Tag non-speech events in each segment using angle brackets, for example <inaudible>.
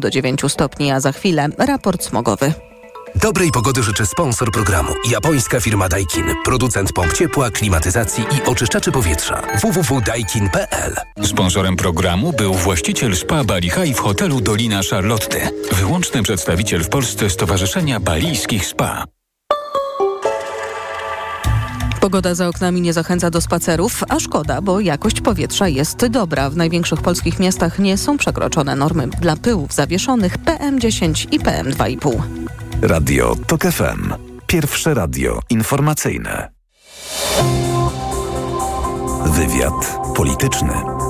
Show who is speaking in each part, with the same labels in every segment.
Speaker 1: do 9 stopni, a za chwilę raport smogowy.
Speaker 2: Dobrej pogody życzy sponsor programu. Japońska firma Daikin. Producent pomp ciepła, klimatyzacji i oczyszczaczy powietrza. www.daikin.pl
Speaker 3: Sponsorem programu był właściciel spa Bali High w hotelu Dolina Charlotte. Wyłączny przedstawiciel w Polsce Stowarzyszenia Balijskich Spa.
Speaker 1: Pogoda za oknami nie zachęca do spacerów, a szkoda, bo jakość powietrza jest dobra. W największych polskich miastach nie są przekroczone normy dla pyłów zawieszonych PM10 i PM2,5.
Speaker 4: Radio TOK FM. Pierwsze radio informacyjne. Wywiad polityczny.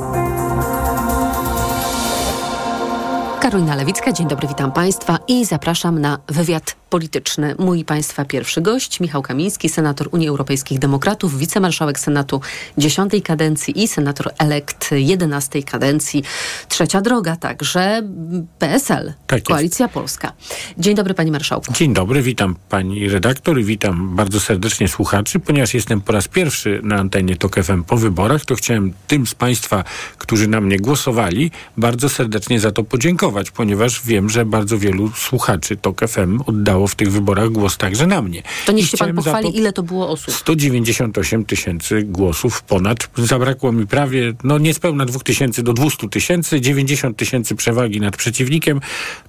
Speaker 5: Karolina Lewicka, dzień dobry, witam Państwa i zapraszam na wywiad polityczny. Mój Państwa pierwszy gość, Michał Kamiński, senator Unii Europejskich Demokratów, wicemarszałek Senatu dziesiątej kadencji i senator elekt jedenastej kadencji. Trzecia droga także PSL, tak Koalicja Polska. Dzień dobry Panie Marszałku.
Speaker 6: Dzień dobry, witam Pani redaktor i witam bardzo serdecznie słuchaczy. Ponieważ jestem po raz pierwszy na antenie TOK FM po wyborach, to chciałem tym z Państwa, którzy na mnie głosowali, bardzo serdecznie za to podziękować, ponieważ wiem, że bardzo wielu słuchaczy TOK FM oddało w tych wyborach głos także na mnie.
Speaker 5: To niech się pan pochwali, ile to było osób?
Speaker 6: 198 tysięcy głosów ponad. Zabrakło mi prawie, no niespełna 2 tysięcy do 200 tysięcy, 90 tysięcy przewagi nad przeciwnikiem.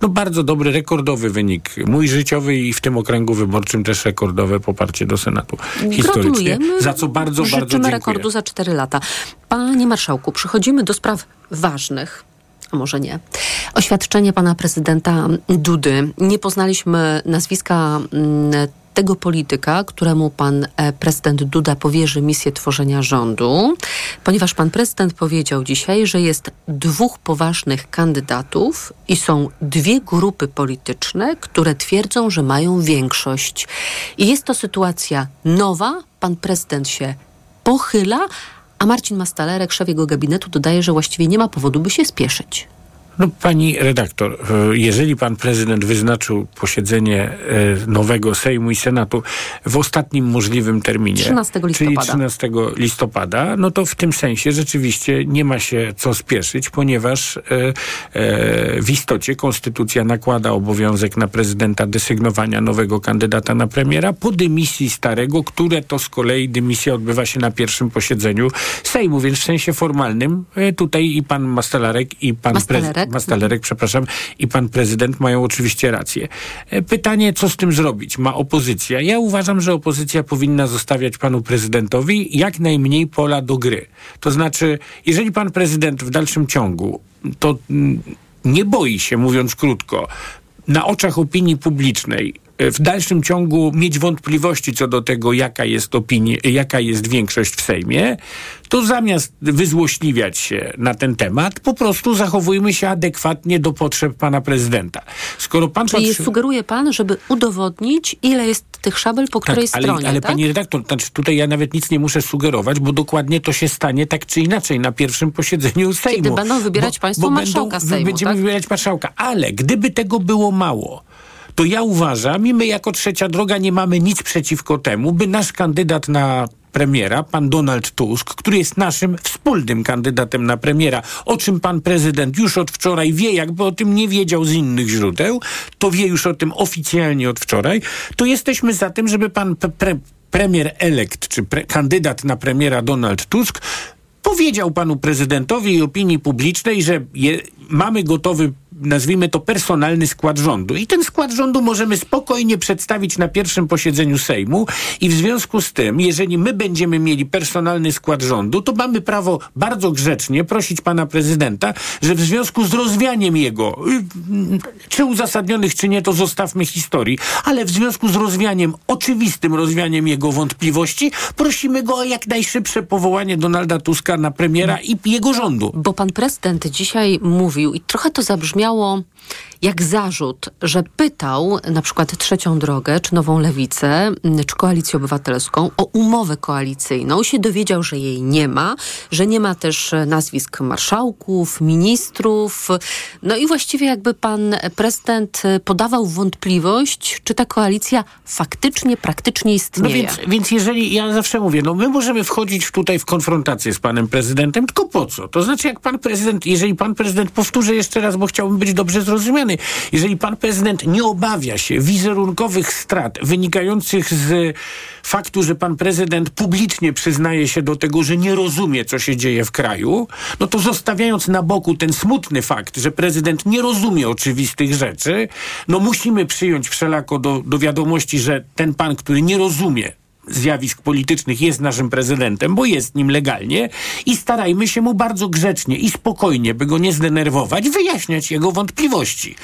Speaker 6: No bardzo dobry, rekordowy wynik. Mój życiowy i w tym okręgu wyborczym też rekordowe poparcie do Senatu. Historycznie. Za co bardzo,
Speaker 5: Życzymy
Speaker 6: bardzo dziękuję.
Speaker 5: rekordu za 4 lata. Panie Marszałku, przechodzimy do spraw ważnych a może nie. Oświadczenie pana prezydenta Dudy. Nie poznaliśmy nazwiska mm, tego polityka, któremu pan e, prezydent Duda powierzy misję tworzenia rządu, ponieważ pan prezydent powiedział dzisiaj, że jest dwóch poważnych kandydatów i są dwie grupy polityczne, które twierdzą, że mają większość. I jest to sytuacja nowa. Pan prezydent się pochyla, a Marcin Mastalerek, szef jego gabinetu, dodaje, że właściwie nie ma powodu, by się spieszyć.
Speaker 6: No, pani redaktor, e, jeżeli pan prezydent wyznaczył posiedzenie e, nowego Sejmu i Senatu w ostatnim możliwym terminie,
Speaker 5: 13 listopada.
Speaker 6: czyli 13 listopada, no to w tym sensie rzeczywiście nie ma się co spieszyć, ponieważ e, w istocie konstytucja nakłada obowiązek na prezydenta desygnowania nowego kandydata na premiera po dymisji starego, które to z kolei dymisja odbywa się na pierwszym posiedzeniu Sejmu, więc w sensie formalnym tutaj i pan Mastalarek i pan prezydent Mastalerek, przepraszam, i pan prezydent mają oczywiście rację. E, pytanie, co z tym zrobić? Ma opozycja. Ja uważam, że opozycja powinna zostawiać panu prezydentowi jak najmniej pola do gry. To znaczy, jeżeli pan prezydent w dalszym ciągu to mm, nie boi się, mówiąc krótko, na oczach opinii publicznej w dalszym ciągu mieć wątpliwości co do tego, jaka jest opinia, jaka jest większość w Sejmie, to zamiast wyzłośliwiać się na ten temat, po prostu zachowujmy się adekwatnie do potrzeb pana prezydenta.
Speaker 5: Skoro pan Czyli patrzy... sugeruje pan, żeby udowodnić, ile jest tych szabel po której
Speaker 6: tak,
Speaker 5: stronie,
Speaker 6: ale tak? pani redaktor, znaczy tutaj ja nawet nic nie muszę sugerować, bo dokładnie to się stanie tak czy inaczej na pierwszym posiedzeniu Sejmu.
Speaker 5: Kiedy będą wybierać bo, państwo bo marszałka będą, Sejmu,
Speaker 6: Będziemy
Speaker 5: tak?
Speaker 6: wybierać marszałka, ale gdyby tego było mało, to ja uważam, i my jako trzecia droga nie mamy nic przeciwko temu, by nasz kandydat na premiera, pan Donald Tusk, który jest naszym wspólnym kandydatem na premiera, o czym pan prezydent już od wczoraj wie, jakby o tym nie wiedział z innych źródeł, to wie już o tym oficjalnie od wczoraj, to jesteśmy za tym, żeby pan pre premier elekt, czy kandydat na premiera Donald Tusk powiedział panu prezydentowi i opinii publicznej, że je, mamy gotowy nazwijmy to, personalny skład rządu. I ten skład rządu możemy spokojnie przedstawić na pierwszym posiedzeniu Sejmu i w związku z tym, jeżeli my będziemy mieli personalny skład rządu, to mamy prawo bardzo grzecznie prosić pana prezydenta, że w związku z rozwianiem jego, y, czy uzasadnionych, czy nie, to zostawmy historii, ale w związku z rozwianiem, oczywistym rozwianiem jego wątpliwości, prosimy go o jak najszybsze powołanie Donalda Tuska na premiera i jego rządu.
Speaker 5: Bo pan prezydent dzisiaj mówił i trochę to zabrzmiało stało jak zarzut, że pytał na przykład Trzecią Drogę, czy Nową Lewicę, czy Koalicję Obywatelską o umowę koalicyjną, się dowiedział, że jej nie ma, że nie ma też nazwisk marszałków, ministrów. No i właściwie jakby pan prezydent podawał wątpliwość, czy ta koalicja faktycznie, praktycznie istnieje.
Speaker 6: No więc, więc jeżeli, ja zawsze mówię, no my możemy wchodzić tutaj w konfrontację z panem prezydentem, tylko po co? To znaczy jak pan prezydent, jeżeli pan prezydent, powtórzę jeszcze raz, bo chciałbym być dobrze zrozumiany, jeżeli pan prezydent nie obawia się wizerunkowych strat wynikających z faktu, że pan prezydent publicznie przyznaje się do tego, że nie rozumie, co się dzieje w kraju, no to zostawiając na boku ten smutny fakt, że prezydent nie rozumie oczywistych rzeczy, no musimy przyjąć wszelako do, do wiadomości, że ten pan, który nie rozumie zjawisk politycznych jest naszym prezydentem, bo jest nim legalnie i starajmy się mu bardzo grzecznie i spokojnie, by go nie zdenerwować, wyjaśniać jego wątpliwości.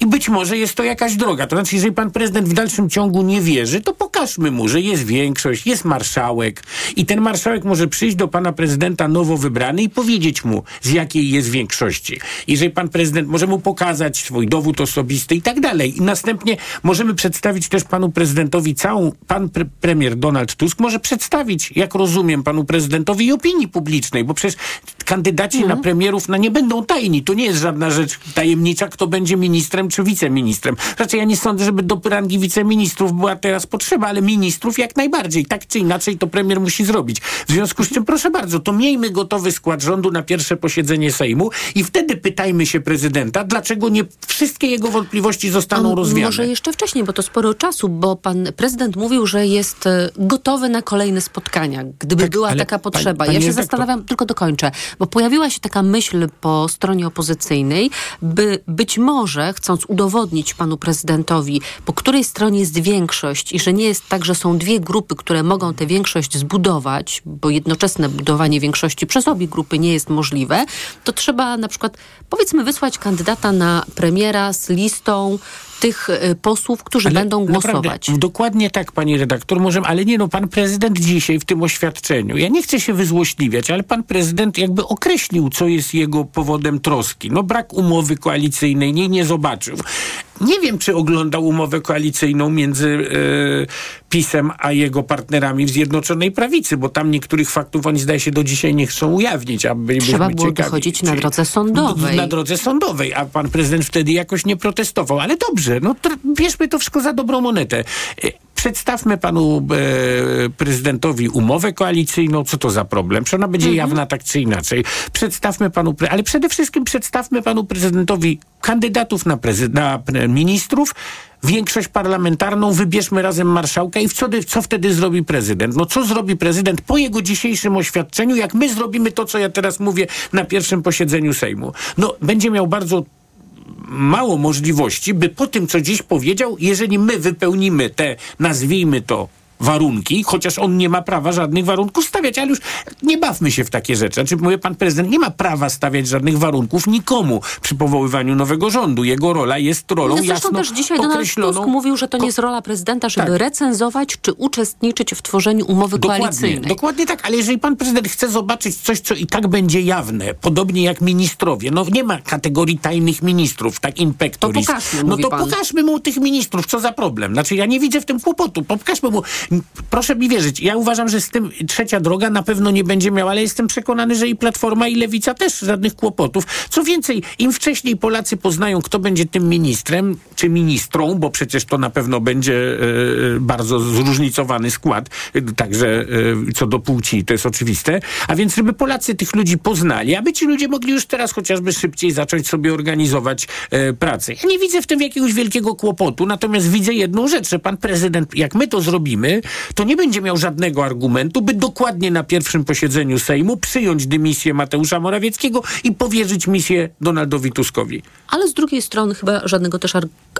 Speaker 6: I być może jest to jakaś droga. To znaczy, jeżeli pan prezydent w dalszym ciągu nie wierzy, to pokażmy mu, że jest większość, jest marszałek i ten marszałek może przyjść do pana prezydenta nowo wybrany i powiedzieć mu, z jakiej jest większości. Jeżeli pan prezydent może mu pokazać swój dowód osobisty i tak dalej. I następnie możemy przedstawić też panu prezydentowi całą, pan pre premier Donald Tusk może przedstawić, jak rozumiem, panu prezydentowi i opinii publicznej, bo przecież kandydaci mhm. na premierów no, nie będą tajni. To nie jest żadna rzecz tajemnicza, kto będzie ministrem czy wiceministrem. Raczej ja nie sądzę, żeby do rangi wiceministrów była teraz potrzeba, ale ministrów jak najbardziej. Tak czy inaczej to premier musi zrobić. W związku z czym, proszę bardzo, to miejmy gotowy skład rządu na pierwsze posiedzenie Sejmu i wtedy pytajmy się prezydenta, dlaczego nie wszystkie jego wątpliwości zostaną rozwiane.
Speaker 5: Może jeszcze wcześniej, bo to sporo czasu, bo pan prezydent mówił, że jest gotowy na kolejne spotkania, gdyby tak, była taka potrzeba. Pani, pani ja się zastanawiam, to... tylko dokończę, bo pojawiła się taka myśl po stronie opozycyjnej, by być może, chcąc udowodnić panu prezydentowi, po której stronie jest większość i że nie jest tak, że są dwie grupy, które mogą tę większość zbudować, bo jednoczesne budowanie większości przez obie grupy nie jest możliwe, to trzeba na przykład, powiedzmy, wysłać kandydata na premiera z listą tych y, posłów, którzy ale będą głosować.
Speaker 6: Naprawdę, dokładnie tak, pani redaktor, możemy, ale nie no, pan prezydent dzisiaj w tym oświadczeniu, ja nie chcę się wyzłośliwiać, ale pan prezydent jakby określił, co jest jego powodem troski. No brak umowy koalicyjnej, nie, nie zobaczył. Nie wiem, czy oglądał umowę koalicyjną między e, PiSem a jego partnerami w Zjednoczonej Prawicy, bo tam niektórych faktów oni zdaje się do dzisiaj nie chcą ujawnić.
Speaker 5: Trzeba było ciekawi, dochodzić czy, na drodze sądowej.
Speaker 6: Na drodze sądowej, a pan prezydent wtedy jakoś nie protestował. Ale dobrze, no bierzmy to wszystko za dobrą monetę. Przedstawmy panu e, prezydentowi umowę koalicyjną, co to za problem? Czy ona będzie mhm. jawna tak czy inaczej? Przedstawmy panu, ale przede wszystkim przedstawmy panu prezydentowi kandydatów na, na ministrów, większość parlamentarną, wybierzmy razem marszałka i co, co wtedy zrobi prezydent? No co zrobi prezydent po jego dzisiejszym oświadczeniu, jak my zrobimy to, co ja teraz mówię na pierwszym posiedzeniu Sejmu? No będzie miał bardzo mało możliwości, by po tym, co dziś powiedział, jeżeli my wypełnimy te, nazwijmy to, warunki, chociaż on nie ma prawa żadnych warunków stawiać, ale już nie bawmy się w takie rzeczy. Znaczy, mówię, pan prezydent nie ma prawa stawiać żadnych warunków nikomu przy powoływaniu nowego rządu. Jego rola jest rolą no, jasno
Speaker 5: też dzisiaj określoną. Donald Tusk mówił, że to nie jest rola prezydenta, żeby tak. recenzować czy uczestniczyć w tworzeniu umowy dokładnie, koalicyjnej.
Speaker 6: Dokładnie tak, ale jeżeli pan prezydent chce zobaczyć coś, co i tak będzie jawne, podobnie jak ministrowie, no nie ma kategorii tajnych ministrów, tak inpektoris.
Speaker 5: To pokażmy,
Speaker 6: no to
Speaker 5: pan.
Speaker 6: pokażmy mu tych ministrów, co za problem. Znaczy ja nie widzę w tym kłopotu. Pokażmy mu proszę mi wierzyć, ja uważam, że z tym trzecia droga na pewno nie będzie miała, ale jestem przekonany, że i Platforma i Lewica też żadnych kłopotów. Co więcej, im wcześniej Polacy poznają, kto będzie tym ministrem, czy ministrą, bo przecież to na pewno będzie e, bardzo zróżnicowany skład, także e, co do płci, to jest oczywiste. A więc, żeby Polacy tych ludzi poznali, aby ci ludzie mogli już teraz chociażby szybciej zacząć sobie organizować pracę. Ja nie widzę w tym jakiegoś wielkiego kłopotu, natomiast widzę jedną rzecz, że pan prezydent, jak my to zrobimy, to nie będzie miał żadnego argumentu, by dokładnie na pierwszym posiedzeniu Sejmu przyjąć dymisję Mateusza Morawieckiego i powierzyć misję Donaldowi Tuskowi.
Speaker 5: Ale z drugiej strony chyba żadnego też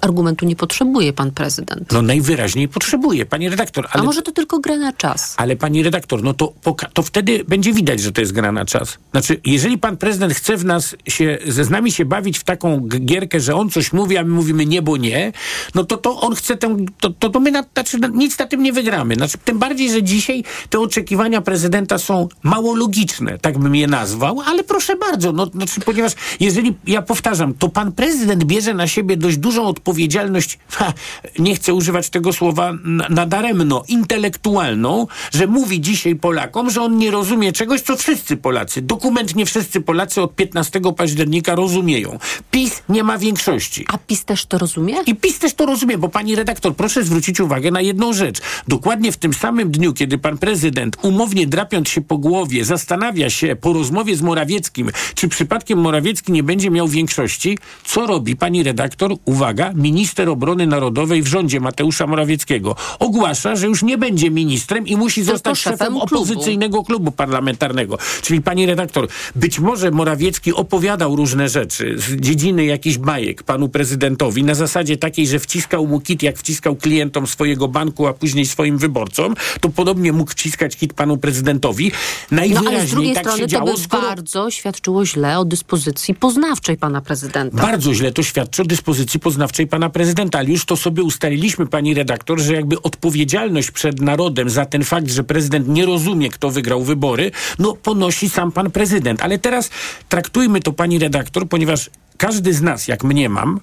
Speaker 5: argumentu nie potrzebuje pan prezydent.
Speaker 6: No najwyraźniej potrzebuje, pani redaktor. Ale...
Speaker 5: A może to tylko gra na czas?
Speaker 6: Ale pani redaktor, no to, to wtedy będzie widać, że to jest gra na czas. Znaczy, jeżeli pan prezydent chce w nas się, ze z nami się bawić w taką gierkę, że on coś mówi, a my mówimy nie, bo nie, no to, to on chce tę, to, to, to my na, znaczy, nic na tym nie wygramy. Znaczy, tym bardziej, że dzisiaj te oczekiwania prezydenta są mało logiczne, tak bym je nazwał, ale proszę bardzo, no, znaczy, ponieważ jeżeli, ja powtarzam, to pan prezydent bierze na siebie dość dużą odpowiedzialność, ha, nie chcę używać tego słowa nadaremno, intelektualną, że mówi dzisiaj Polakom, że on nie rozumie czegoś, co wszyscy Polacy, dokumentnie wszyscy Polacy od 15 października rozumieją. PiS nie ma większości.
Speaker 5: A PiS też to rozumie?
Speaker 6: I PiS też to rozumie, bo pani redaktor, proszę zwrócić uwagę na jedną rzecz. Dokładnie w tym samym dniu, kiedy pan prezydent, umownie drapiąc się po głowie, zastanawia się po rozmowie z Morawieckim, czy przypadkiem Morawiecki nie będzie miał większości, co robi pani redaktor? Uwaga, minister obrony narodowej w rządzie Mateusza Morawieckiego. Ogłasza, że już nie będzie ministrem i musi
Speaker 5: Tylko
Speaker 6: zostać
Speaker 5: szefem
Speaker 6: opozycyjnego klubu parlamentarnego. Czyli pani redaktor, być może Morawiecki opowiadał różne rzeczy z dziedziny jakichś bajek panu prezydentowi na zasadzie takiej, że wciskał mu kit, jak wciskał klientom swojego banku, a później swoim wyborcom, to podobnie mógł wciskać kit panu prezydentowi.
Speaker 5: No ale z drugiej
Speaker 6: tak
Speaker 5: strony
Speaker 6: działo,
Speaker 5: to by
Speaker 6: skoro...
Speaker 5: bardzo świadczyło źle o dyspozycji poznawczej pana prezydenta.
Speaker 6: Bardzo źle to świadczy o dyspozycji poznawczej pana prezydenta, ale już to sobie ustaliliśmy, pani redaktor, że jakby odpowiedzialność przed narodem za ten fakt, że prezydent nie rozumie, kto wygrał wybory, no ponosi sam pan prezydent. Ale teraz traktujmy to, pani redaktor, ponieważ każdy z nas, jak mnie mam,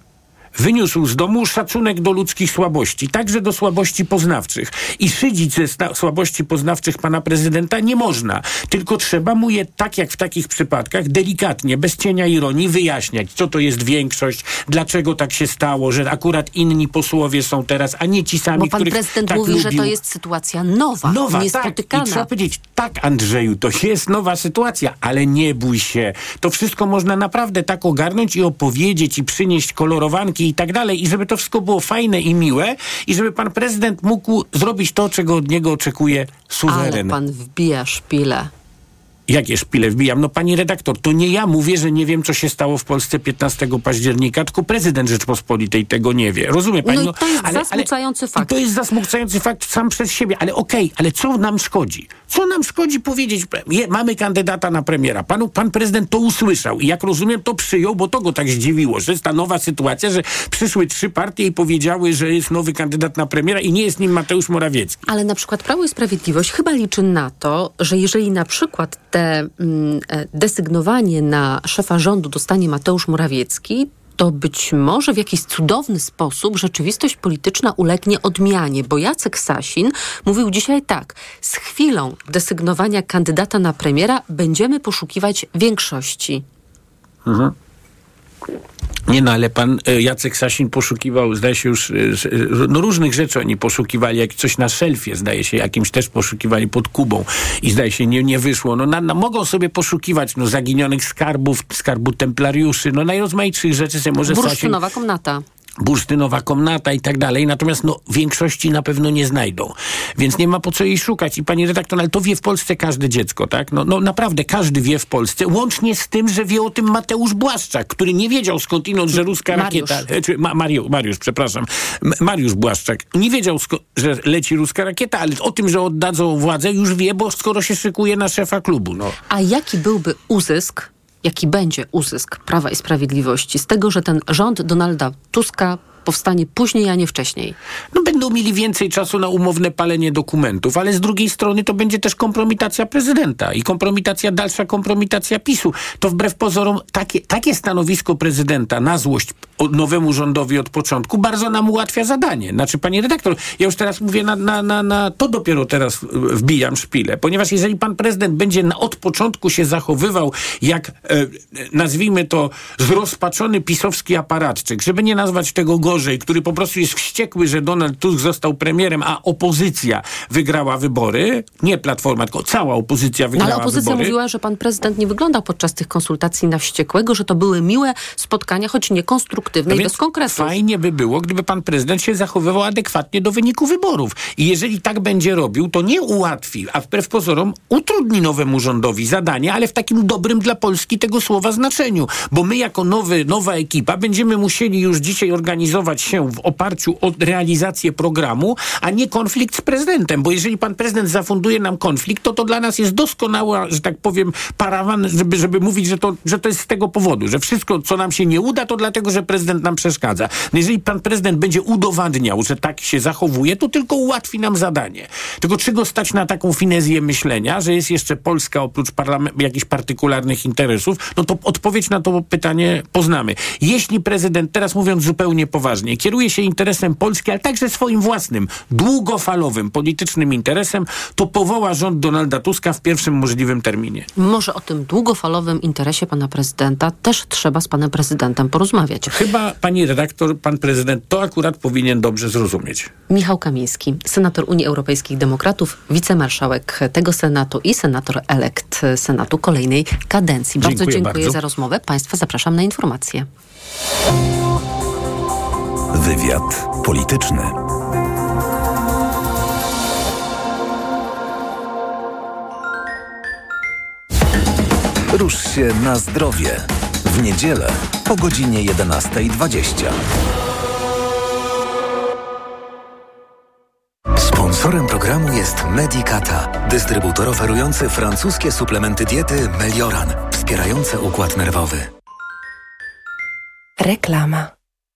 Speaker 6: wyniósł z domu szacunek do ludzkich słabości, także do słabości poznawczych. I szydzić ze słabości poznawczych pana prezydenta nie można, tylko trzeba mu je, tak jak w takich przypadkach, delikatnie, bez cienia ironii wyjaśniać, co to jest większość, dlaczego tak się stało, że akurat inni posłowie są teraz, a nie ci sami,
Speaker 5: Bo pan prezydent
Speaker 6: tak
Speaker 5: mówi,
Speaker 6: lubił.
Speaker 5: że to jest sytuacja nowa,
Speaker 6: Nowa,
Speaker 5: niespotykana.
Speaker 6: Tak. I trzeba powiedzieć, tak Andrzeju, to jest nowa sytuacja, ale nie bój się. To wszystko można naprawdę tak ogarnąć i opowiedzieć i przynieść kolorowanki i tak dalej. I żeby to wszystko było fajne i miłe i żeby pan prezydent mógł zrobić to, czego od niego oczekuje suweren.
Speaker 5: Ale pan wbija szpilę.
Speaker 6: Jakie szpile wbijam? No pani redaktor, to nie ja mówię, że nie wiem, co się stało w Polsce 15 października, tylko prezydent Rzeczpospolitej tego nie wie. Rozumie pani?
Speaker 5: No i to jest zasmucający
Speaker 6: ale,
Speaker 5: fakt.
Speaker 6: To jest zasmucający fakt sam przez siebie, ale okej, okay, ale co nam szkodzi? Co nam szkodzi powiedzieć? Je, mamy kandydata na premiera. Panu, pan prezydent to usłyszał i jak rozumiem, to przyjął, bo to go tak zdziwiło, że jest ta nowa sytuacja, że przyszły trzy partie i powiedziały, że jest nowy kandydat na premiera i nie jest nim Mateusz Morawiecki.
Speaker 5: Ale na przykład Prawo i Sprawiedliwość chyba liczy na to, że jeżeli na przykład te mm, desygnowanie na szefa rządu dostanie Mateusz Morawiecki, to być może w jakiś cudowny sposób rzeczywistość polityczna ulegnie odmianie, bo Jacek Sasin mówił dzisiaj tak: z chwilą desygnowania kandydata na premiera będziemy poszukiwać większości.
Speaker 6: Mhm. Nie no, ale pan Jacek Sasin poszukiwał, zdaje się już, no różnych rzeczy oni poszukiwali, jak coś na szelfie, zdaje się, jakimś też poszukiwali pod Kubą i zdaje się nie, nie wyszło. No na, na, mogą sobie poszukiwać no, zaginionych skarbów, skarbu templariuszy, no najrozmaitszych rzeczy sobie może
Speaker 5: Bursztynowa
Speaker 6: Sasin...
Speaker 5: komnata
Speaker 6: bursztynowa komnata i tak dalej, natomiast no, większości na pewno nie znajdą. Więc nie ma po co jej szukać. I pani redaktor, ale to wie w Polsce każde dziecko, tak? No, no naprawdę każdy wie w Polsce, łącznie z tym, że wie o tym Mateusz Błaszczak, który nie wiedział skądinąd, że ruska
Speaker 5: Mariusz.
Speaker 6: rakieta... Czy, ma, Mariusz, Mariusz, przepraszam. Mariusz Błaszczak. Nie wiedział, że leci ruska rakieta, ale o tym, że oddadzą władzę już wie, bo skoro się szykuje na szefa klubu. No.
Speaker 5: A jaki byłby uzysk jaki będzie uzysk Prawa i Sprawiedliwości z tego, że ten rząd Donalda Tuska powstanie później, a nie wcześniej.
Speaker 6: No będą mieli więcej czasu na umowne palenie dokumentów, ale z drugiej strony to będzie też kompromitacja prezydenta i kompromitacja, dalsza kompromitacja PiSu. To wbrew pozorom takie, takie stanowisko prezydenta na złość nowemu rządowi od początku bardzo nam ułatwia zadanie. Znaczy, pani redaktor, ja już teraz mówię na, na, na, na to dopiero teraz wbijam szpilę, ponieważ jeżeli pan prezydent będzie na, od początku się zachowywał jak, e, nazwijmy to, zrozpaczony pisowski aparatczyk, żeby nie nazwać tego gorzej, który po prostu jest wściekły, że Donald Tusk został premierem, a opozycja wygrała wybory, nie Platforma, tylko cała opozycja wygrała
Speaker 5: no, Ale opozycja
Speaker 6: wybory.
Speaker 5: mówiła, że pan prezydent nie wyglądał podczas tych konsultacji na wściekłego, że to były miłe spotkania, choć nie konstruktywne
Speaker 6: No
Speaker 5: i bez konkretów.
Speaker 6: Fajnie by było, gdyby pan prezydent się zachowywał adekwatnie do wyniku wyborów. I jeżeli tak będzie robił, to nie ułatwi, a wbrew pozorom utrudni nowemu rządowi zadanie, ale w takim dobrym dla Polski tego słowa znaczeniu. Bo my jako nowy, nowa ekipa będziemy musieli już dzisiaj organizować organizować się w oparciu o realizację programu, a nie konflikt z prezydentem, bo jeżeli pan prezydent zafunduje nam konflikt, to to dla nas jest doskonała, że tak powiem, parawan, żeby, żeby mówić, że to, że to jest z tego powodu, że wszystko, co nam się nie uda, to dlatego, że prezydent nam przeszkadza. No jeżeli pan prezydent będzie udowadniał, że tak się zachowuje, to tylko ułatwi nam zadanie. Tylko czy go stać na taką finezję myślenia, że jest jeszcze Polska oprócz jakichś partykularnych interesów, no to odpowiedź na to pytanie poznamy. Jeśli prezydent, teraz mówiąc zupełnie poważnie, kieruje się interesem Polski, ale także swoim własnym, długofalowym politycznym interesem, to powoła rząd Donalda Tuska w pierwszym możliwym terminie.
Speaker 5: Może o tym długofalowym interesie pana prezydenta też trzeba z panem prezydentem porozmawiać.
Speaker 6: Chyba pani redaktor, pan prezydent to akurat powinien dobrze zrozumieć.
Speaker 5: Michał Kamiński, senator Unii Europejskich Demokratów, wicemarszałek tego Senatu i senator elekt Senatu kolejnej kadencji. Bardzo dziękuję, dziękuję bardzo. za rozmowę. Państwa zapraszam na informacje.
Speaker 4: Wywiad polityczny. Rusz się na zdrowie. W niedzielę po godzinie 11.20. Sponsorem programu jest Medicata, dystrybutor oferujący francuskie suplementy diety Melioran, wspierające układ nerwowy.
Speaker 7: Reklama.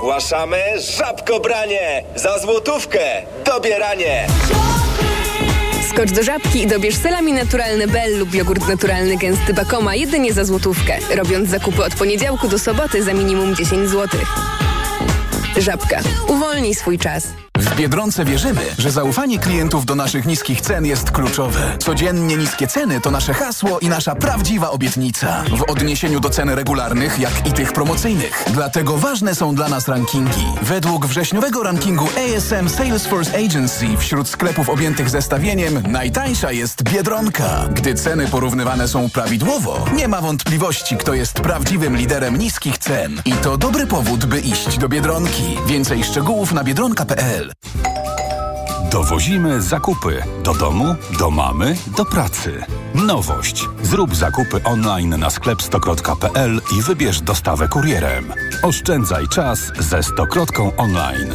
Speaker 8: Ogłaszamy żabkobranie! Za złotówkę dobieranie!
Speaker 7: Skocz do żabki i dobierz salami naturalny Bell lub jogurt naturalny gęsty Bakoma jedynie za złotówkę, robiąc zakupy od poniedziałku do soboty za minimum 10 zł. Żabka. Uwolnij swój czas.
Speaker 9: W Biedronce wierzymy, że zaufanie klientów do naszych niskich cen jest kluczowe. Codziennie niskie ceny to nasze hasło i nasza prawdziwa obietnica. W odniesieniu do cen regularnych, jak i tych promocyjnych. Dlatego ważne są dla nas rankingi. Według wrześniowego rankingu ASM Salesforce Agency wśród sklepów objętych zestawieniem najtańsza jest Biedronka. Gdy ceny porównywane są prawidłowo, nie ma wątpliwości, kto jest prawdziwym liderem niskich cen. I to dobry powód, by iść do Biedronki. Więcej szczegółów na biedronka.pl
Speaker 10: Dowozimy zakupy do domu, do mamy, do pracy. Nowość. Zrób zakupy online na sklep stokrotka.pl i wybierz dostawę kurierem. Oszczędzaj czas ze Stokrotką online.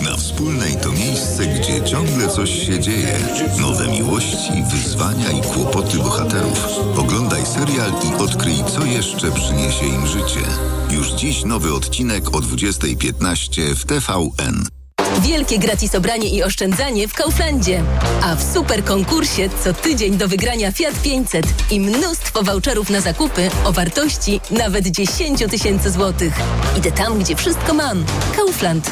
Speaker 11: Na wspólnej to miejsce, gdzie ciągle coś się dzieje. Nowe miłości, wyzwania i kłopoty bohaterów. Oglądaj serial i odkryj, co jeszcze przyniesie im życie. Już dziś nowy odcinek o 20.15 w TVN.
Speaker 12: Wielkie gratis obranie i oszczędzanie w Kauflandzie. A w super konkursie co tydzień do wygrania Fiat 500 i mnóstwo voucherów na zakupy o wartości nawet 10 tysięcy złotych. Idę tam, gdzie wszystko mam. Kaufland.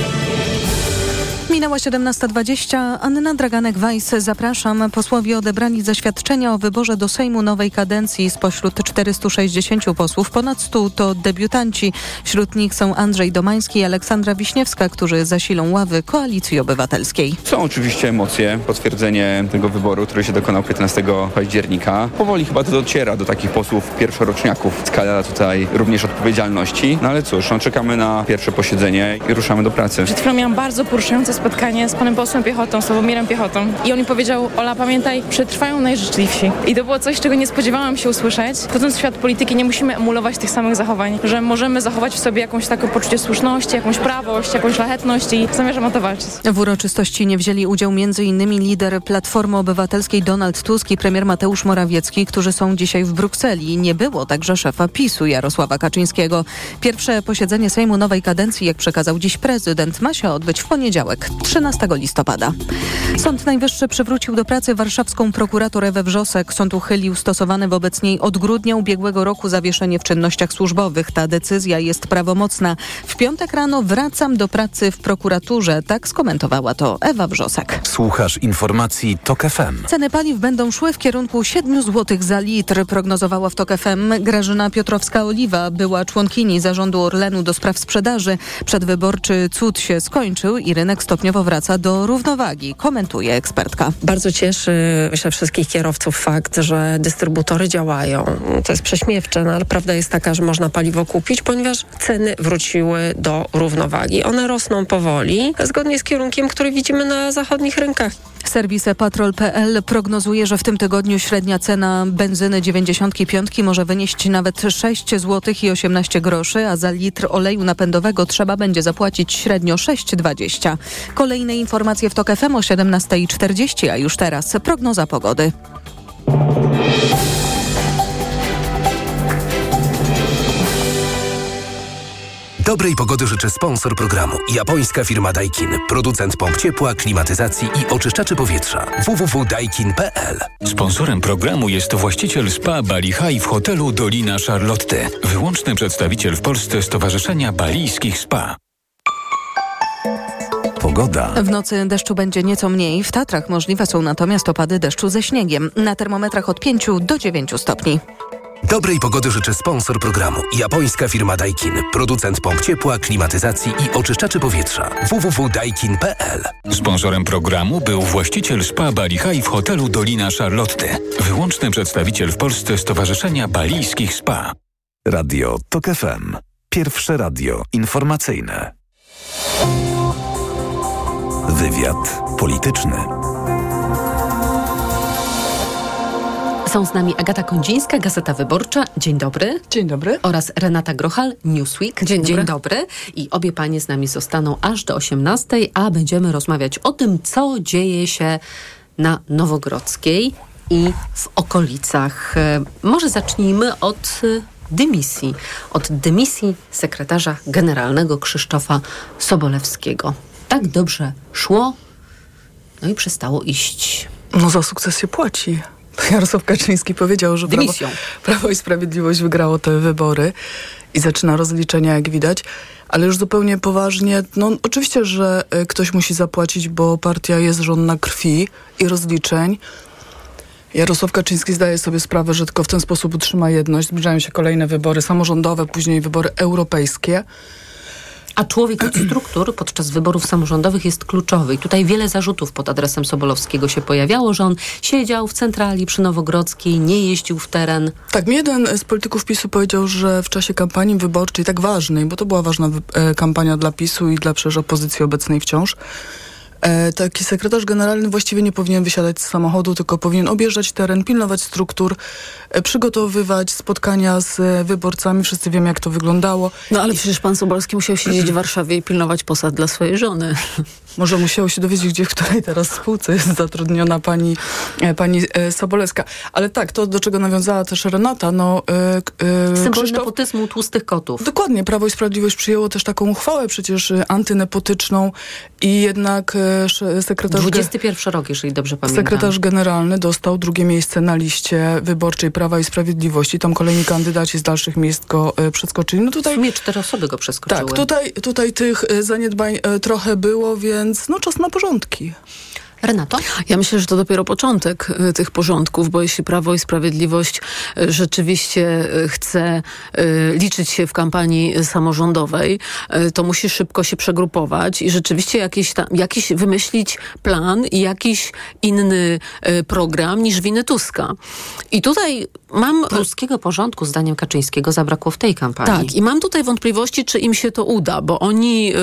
Speaker 1: Minęła 17.20. Anna Draganek-Weiss, zapraszam. Posłowie odebrali zaświadczenia o wyborze do Sejmu nowej kadencji. Spośród 460 posłów ponad 100 to debiutanci. Wśród nich są Andrzej Domański i Aleksandra Wiśniewska, którzy zasilą ławy Koalicji Obywatelskiej.
Speaker 13: Są oczywiście emocje, potwierdzenie tego wyboru, który się dokonał 15 października. Powoli chyba to dociera do takich posłów pierwszoroczniaków. Skala tutaj również odpowiedzialności. No ale cóż, no, czekamy na pierwsze posiedzenie i ruszamy do pracy.
Speaker 14: Przed chwilą miałam bardzo poruszające spotkanie z panem posłem Piechotą, Sławomirem Piechotą i on mi powiedział, Ola pamiętaj, przetrwają najżyczliwsi. I to było coś, czego nie spodziewałam się usłyszeć. Wchodząc w świat polityki nie musimy emulować tych samych zachowań, że możemy zachować w sobie jakąś taką poczucie słuszności, jakąś prawość, jakąś szlachetność i zamierzam o to walczyć.
Speaker 1: W uroczystości nie wzięli udział m.in. lider Platformy Obywatelskiej Donald Tusk i premier Mateusz Morawiecki, którzy są dzisiaj w Brukseli. Nie było także szefa PiSu Jarosława Kaczyńskiego. Pierwsze posiedzenie Sejmu nowej kadencji, jak przekazał dziś prezydent, ma się odbyć w poniedziałek, 13 listopada. Sąd Najwyższy przywrócił do pracy warszawską prokurator Ewę Wrzosek. Sąd uchylił stosowane wobec niej od grudnia ubiegłego roku zawieszenie w czynnościach służbowych. Ta decyzja jest prawomocna. W piątek rano wracam do pracy w prokuraturze. Tak skomentowała to Ewa Wrzosek.
Speaker 2: Słuchasz informacji TOK FM.
Speaker 1: Ceny paliw będą szły w kierunku 7 zł za litr, prognozowała w TOK FM Grażyna Piotrowska-Oliwa. Była członkini zarządu Orlenu do spraw sprzedaży. Przedwyborczy cud się skończył i rynek stopniowo wraca do równowagi, komentuje ekspertka.
Speaker 15: Bardzo cieszy myślę wszystkich kierowców fakt, że dystrybutory działają. To jest prześmiewcze, no ale prawda jest taka, że można paliwo kupić, ponieważ ceny wróciły do równowagi. One rosną powoli, zgodnie z kierunkiem, który widzimy na zachodnich rynkach.
Speaker 1: Serwis patrol.pl prognozuje, że w tym tygodniu średnia cena benzyny 95 może wynieść nawet 6 zł i 18 groszy, a za litr oleju napędowego trzeba będzie zapłacić średnio 6,20. Kolejne informacje w TOK FM o 17.40, a już teraz prognoza pogody.
Speaker 2: Dobrej pogody życzy sponsor programu. Japońska firma Daikin. Producent pomp ciepła, klimatyzacji i oczyszczaczy powietrza. www.daikin.pl
Speaker 3: Sponsorem programu jest właściciel spa Bali High w hotelu Dolina Charlotte. Wyłączny przedstawiciel w Polsce Stowarzyszenia Balijskich Spa.
Speaker 2: Pogoda.
Speaker 1: W nocy deszczu będzie nieco mniej. W Tatrach możliwe są natomiast opady deszczu ze śniegiem. Na termometrach od 5 do 9 stopni.
Speaker 2: Dobrej pogody życzy sponsor programu. Japońska firma Daikin. Producent pomp ciepła, klimatyzacji i oczyszczaczy powietrza. www.daikin.pl
Speaker 3: Sponsorem programu był właściciel spa Bali High w hotelu Dolina Charlotte. Wyłączny przedstawiciel w Polsce Stowarzyszenia Balijskich Spa.
Speaker 2: Radio TOK FM. Pierwsze radio informacyjne. Wywiad polityczny.
Speaker 5: Są z nami Agata Kondzińska, Gazeta Wyborcza. Dzień dobry.
Speaker 16: Dzień dobry.
Speaker 5: Oraz Renata Grochal, Newsweek.
Speaker 16: Dzień dobry.
Speaker 5: Dzień dobry. I obie panie z nami zostaną aż do 18, a będziemy rozmawiać o tym, co dzieje się na Nowogrodzkiej i w okolicach. E, Może zacznijmy od e, dymisji. Od dymisji sekretarza generalnego Krzysztofa Sobolewskiego. Tak dobrze szło, no i przestało iść.
Speaker 16: No za sukces się płaci. Jarosław Kaczyński powiedział, że Prawo. Prawo i Sprawiedliwość wygrało te wybory i zaczyna rozliczenia, jak widać. Ale już zupełnie poważnie, no oczywiście, że y, ktoś musi zapłacić, bo partia jest żonna krwi i rozliczeń. Jarosław Kaczyński zdaje sobie sprawę, że tylko w ten sposób utrzyma jedność. Zbliżają się kolejne wybory samorządowe, później wybory europejskie.
Speaker 5: A człowiek struktur podczas wyborów samorządowych jest kluczowy. I tutaj wiele zarzutów pod adresem Sobolowskiego się pojawiało, że on siedział w centrali przy Nowogrodzkiej, nie jeździł w teren.
Speaker 16: Tak, mi jeden z polityków PiSu powiedział, że w czasie kampanii wyborczej, tak ważnej, bo to była ważna e, kampania dla PiSu i dla przecież opozycji obecnej wciąż, taki sekretarz generalny właściwie nie powinien wysiadać z samochodu, tylko powinien objeżdżać teren, pilnować struktur, e, przygotowywać spotkania z e, wyborcami. Wszyscy wiemy, jak to wyglądało.
Speaker 17: No ale przecież pan Sobolski musiał siedzieć w Warszawie i pilnować posad dla swojej żony.
Speaker 16: Może musiało się dowiedzieć, gdzie, w której teraz spółce jest zatrudniona pani, e, pani e, Sobolewska. Ale tak, to do czego nawiązała też Renata, no... E,
Speaker 5: Symbol
Speaker 16: Krzysztof-
Speaker 5: nepotyzmu tłustych kotów.
Speaker 16: Dokładnie, Prawo i Sprawiedliwość przyjęło też taką uchwałę przecież antynepotyczną i jednak sekretarz... ge-
Speaker 5: 21 rok, jeżeli dobrze pamiętam.
Speaker 16: Sekretarz generalny dostał drugie miejsce na liście wyborczej Prawa i Sprawiedliwości. Tam kolejni kandydaci z dalszych miejsc go przeskoczyli. No tutaj,
Speaker 5: W sumie cztery osoby go przeskoczyły.
Speaker 16: tak, tutaj, tutaj tych zaniedbań trochę było, więc no czas na porządki.
Speaker 5: Renato?
Speaker 17: Ja myślę, że to dopiero początek y, tych porządków, bo jeśli Prawo i Sprawiedliwość y, rzeczywiście y, chce liczyć się w kampanii samorządowej, to musi szybko się przegrupować i rzeczywiście jakiś, tam, jakiś wymyślić plan i jakiś inny program niż winy Tuska. I tutaj mam...
Speaker 5: Pruskiego porządku, zdaniem Kaczyńskiego, zabrakło w tej kampanii.
Speaker 17: Tak, i mam tutaj wątpliwości, czy im się to uda, bo oni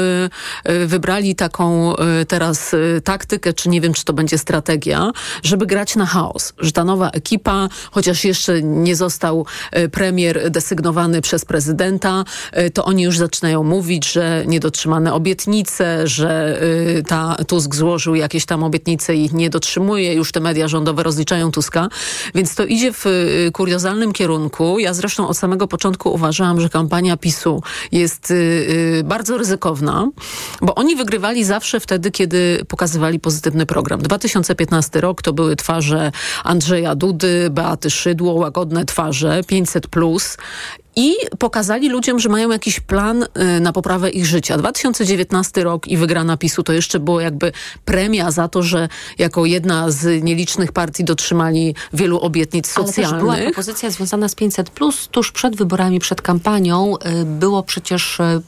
Speaker 17: wybrali taką teraz taktykę, czy nie wiem, czy to będzie strategia, żeby grać na chaos. Że ta nowa ekipa, chociaż jeszcze nie został y, premier desygnowany przez prezydenta, y, to oni już zaczynają mówić, że niedotrzymane obietnice, że y, ta Tusk złożył jakieś tam obietnice i ich nie dotrzymuje. Już te media rządowe rozliczają Tuska. Więc to idzie w kuriozalnym kierunku. Ja zresztą od samego początku uważałam, że kampania PiSu jest bardzo ryzykowna, bo oni wygrywali zawsze wtedy, kiedy pokazywali pozytywny program. 2015 rok to były twarze Andrzeja Dudy, Beaty Szydło, łagodne twarze, 500 plus i pokazali ludziom, że mają jakiś plan y, na poprawę ich życia. 2019 rok i wygrana PiSu to jeszcze było jakby premia za to, że jako jedna z nielicznych partii dotrzymali wielu obietnic
Speaker 5: Ale też
Speaker 17: socjalnych.
Speaker 5: była propozycja związana z 500 plus tuż przed wyborami, przed kampanią. y, Było przecież y,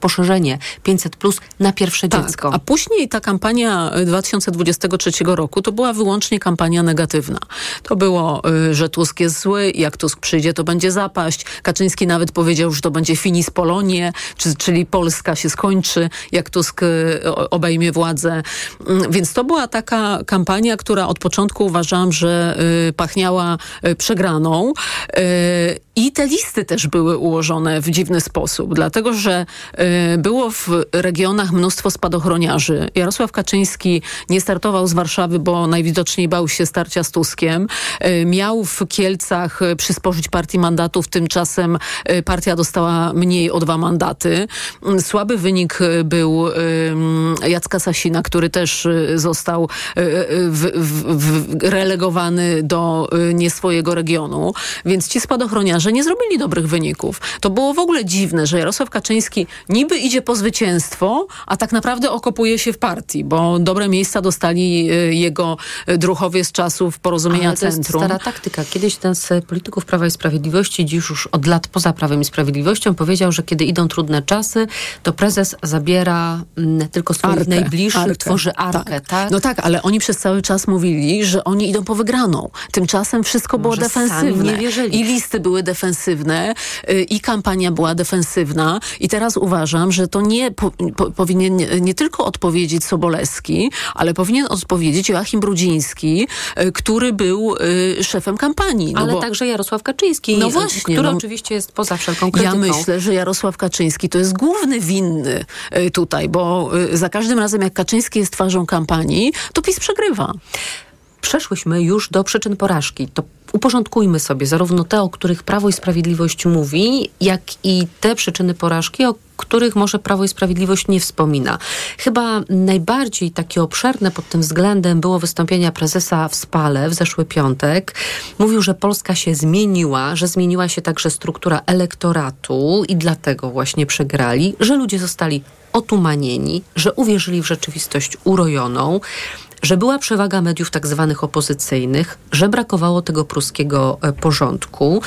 Speaker 5: poszerzenie 500 plus na pierwsze
Speaker 17: Tak,
Speaker 5: dziecko.
Speaker 17: a później ta kampania y, 2023 roku to była wyłącznie kampania negatywna. To było, y, że Tusk jest zły, jak Tusk przyjdzie, to będzie zapaść. Kaczyński nawet powiedział, że to będzie finis Polonie, czy, czyli Polska się skończy, jak Tusk y, obejmie władzę. Mm, Więc to była taka kampania, która od początku uważałam, że y, pachniała y, przegraną. I te listy też były ułożone w dziwny sposób, dlatego że y, było w regionach mnóstwo spadochroniarzy. Jarosław Kaczyński nie startował z Warszawy, bo najwidoczniej bał się starcia z Tuskiem. Y, miał w Kielcach y, przysporzyć partii mandatów, tymczasem partia dostała mniej o dwa mandaty. Y, Słaby wynik był mm, Jacka Sasina, który też został w, w, w, relegowany do nie swojego regionu. Więc ci spadochroniarze nie zrobili dobrych wyników. To było w ogóle dziwne, że Jarosław Kaczyński niby idzie po zwycięstwo, a tak naprawdę okopuje się w partii, bo dobre miejsca dostali y, jego druhowie z czasów porozumienia
Speaker 5: Ale to jest
Speaker 17: centrum.
Speaker 5: stara taktyka. Kiedyś ten z polityków Prawa i Sprawiedliwości, dziś już od lat poza Prawem i Sprawiedliwością, powiedział, że kiedy idą trudne czasy, to prezes zabiera mm, tylko swoich
Speaker 17: Arkę,
Speaker 5: najbliższych,
Speaker 17: arkę,
Speaker 5: tworzy arkę, tak?
Speaker 17: No tak, ale oni przez cały czas mówili, że oni idą po wygraną. Tymczasem wszystko było
Speaker 5: Może
Speaker 17: defensywne.
Speaker 5: nie wierzyli.
Speaker 17: I listy były defensywne, y, i kampania była defensywna. I teraz uważam, że to nie po, po, powinien nie, tylko odpowiedzieć Sobolewski, ale powinien odpowiedzieć Joachim Brudziński, y, który był y, szefem kampanii. No
Speaker 5: Ale
Speaker 17: bo,
Speaker 5: także Jarosław Kaczyński,
Speaker 17: No właśnie,
Speaker 5: który
Speaker 17: no.
Speaker 5: oczywiście jest poza wszelką
Speaker 17: Ja
Speaker 5: krytyką.
Speaker 17: myślę, że Jarosław Kaczyński to jest główny winny tutaj, bo za każdym razem jak Kaczyński jest twarzą kampanii, to PiS przegrywa.
Speaker 5: Przeszłyśmy już do przyczyn porażki. To uporządkujmy sobie zarówno te, o których Prawo i Sprawiedliwość mówi, jak i te przyczyny porażki, o których może Prawo i Sprawiedliwość nie wspomina. Chyba najbardziej takie obszerne pod tym względem było wystąpienia prezesa w Spale w zeszły piątek. Mówił, że Polska się zmieniła, że zmieniła się także struktura elektoratu i dlatego właśnie przegrali, że ludzie zostali otumanieni, że uwierzyli w rzeczywistość urojoną że była przewaga mediów tak zwanych opozycyjnych, że brakowało tego pruskiego e, porządku.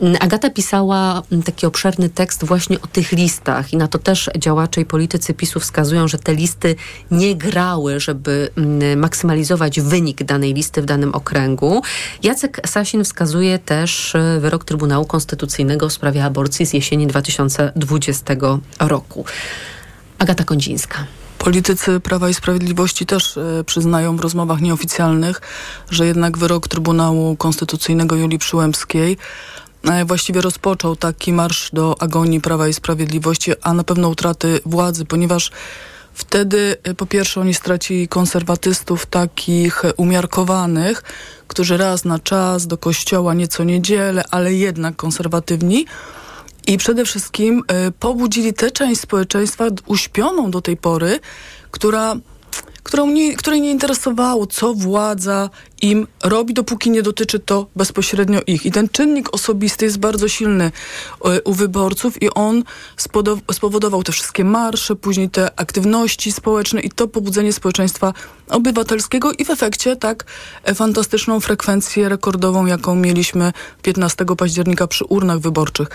Speaker 5: Mm, Agata pisała mm, taki obszerny tekst właśnie o tych listach i na to też działacze i politycy PiSu wskazują, że te listy nie grały, żeby mm, maksymalizować wynik danej listy w danym okręgu. Jacek Sasin wskazuje też e, wyrok Trybunału Konstytucyjnego w sprawie aborcji z jesieni 2020 roku. Agata Kondzińska.
Speaker 16: Politycy Prawa i Sprawiedliwości też e, przyznają w rozmowach nieoficjalnych, że jednak wyrok Trybunału Konstytucyjnego Julii Przyłębskiej e, właściwie rozpoczął taki marsz do agonii Prawa i Sprawiedliwości, a na pewno utraty władzy, ponieważ wtedy e, po pierwsze oni stracili konserwatystów takich umiarkowanych, którzy raz na czas do kościoła nieco niedzielę, ale jednak konserwatywni. I przede wszystkim y, pobudzili tę część społeczeństwa uśpioną do tej pory, która, która którą nie, której nie interesowało, co władza im robi, dopóki nie dotyczy to bezpośrednio ich. I ten czynnik osobisty jest bardzo silny e, u wyborców i on spowodował te wszystkie marsze, później te aktywności społeczne i to pobudzenie społeczeństwa obywatelskiego i w efekcie tak e, fantastyczną frekwencję rekordową, jaką mieliśmy 15 października przy urnach wyborczych.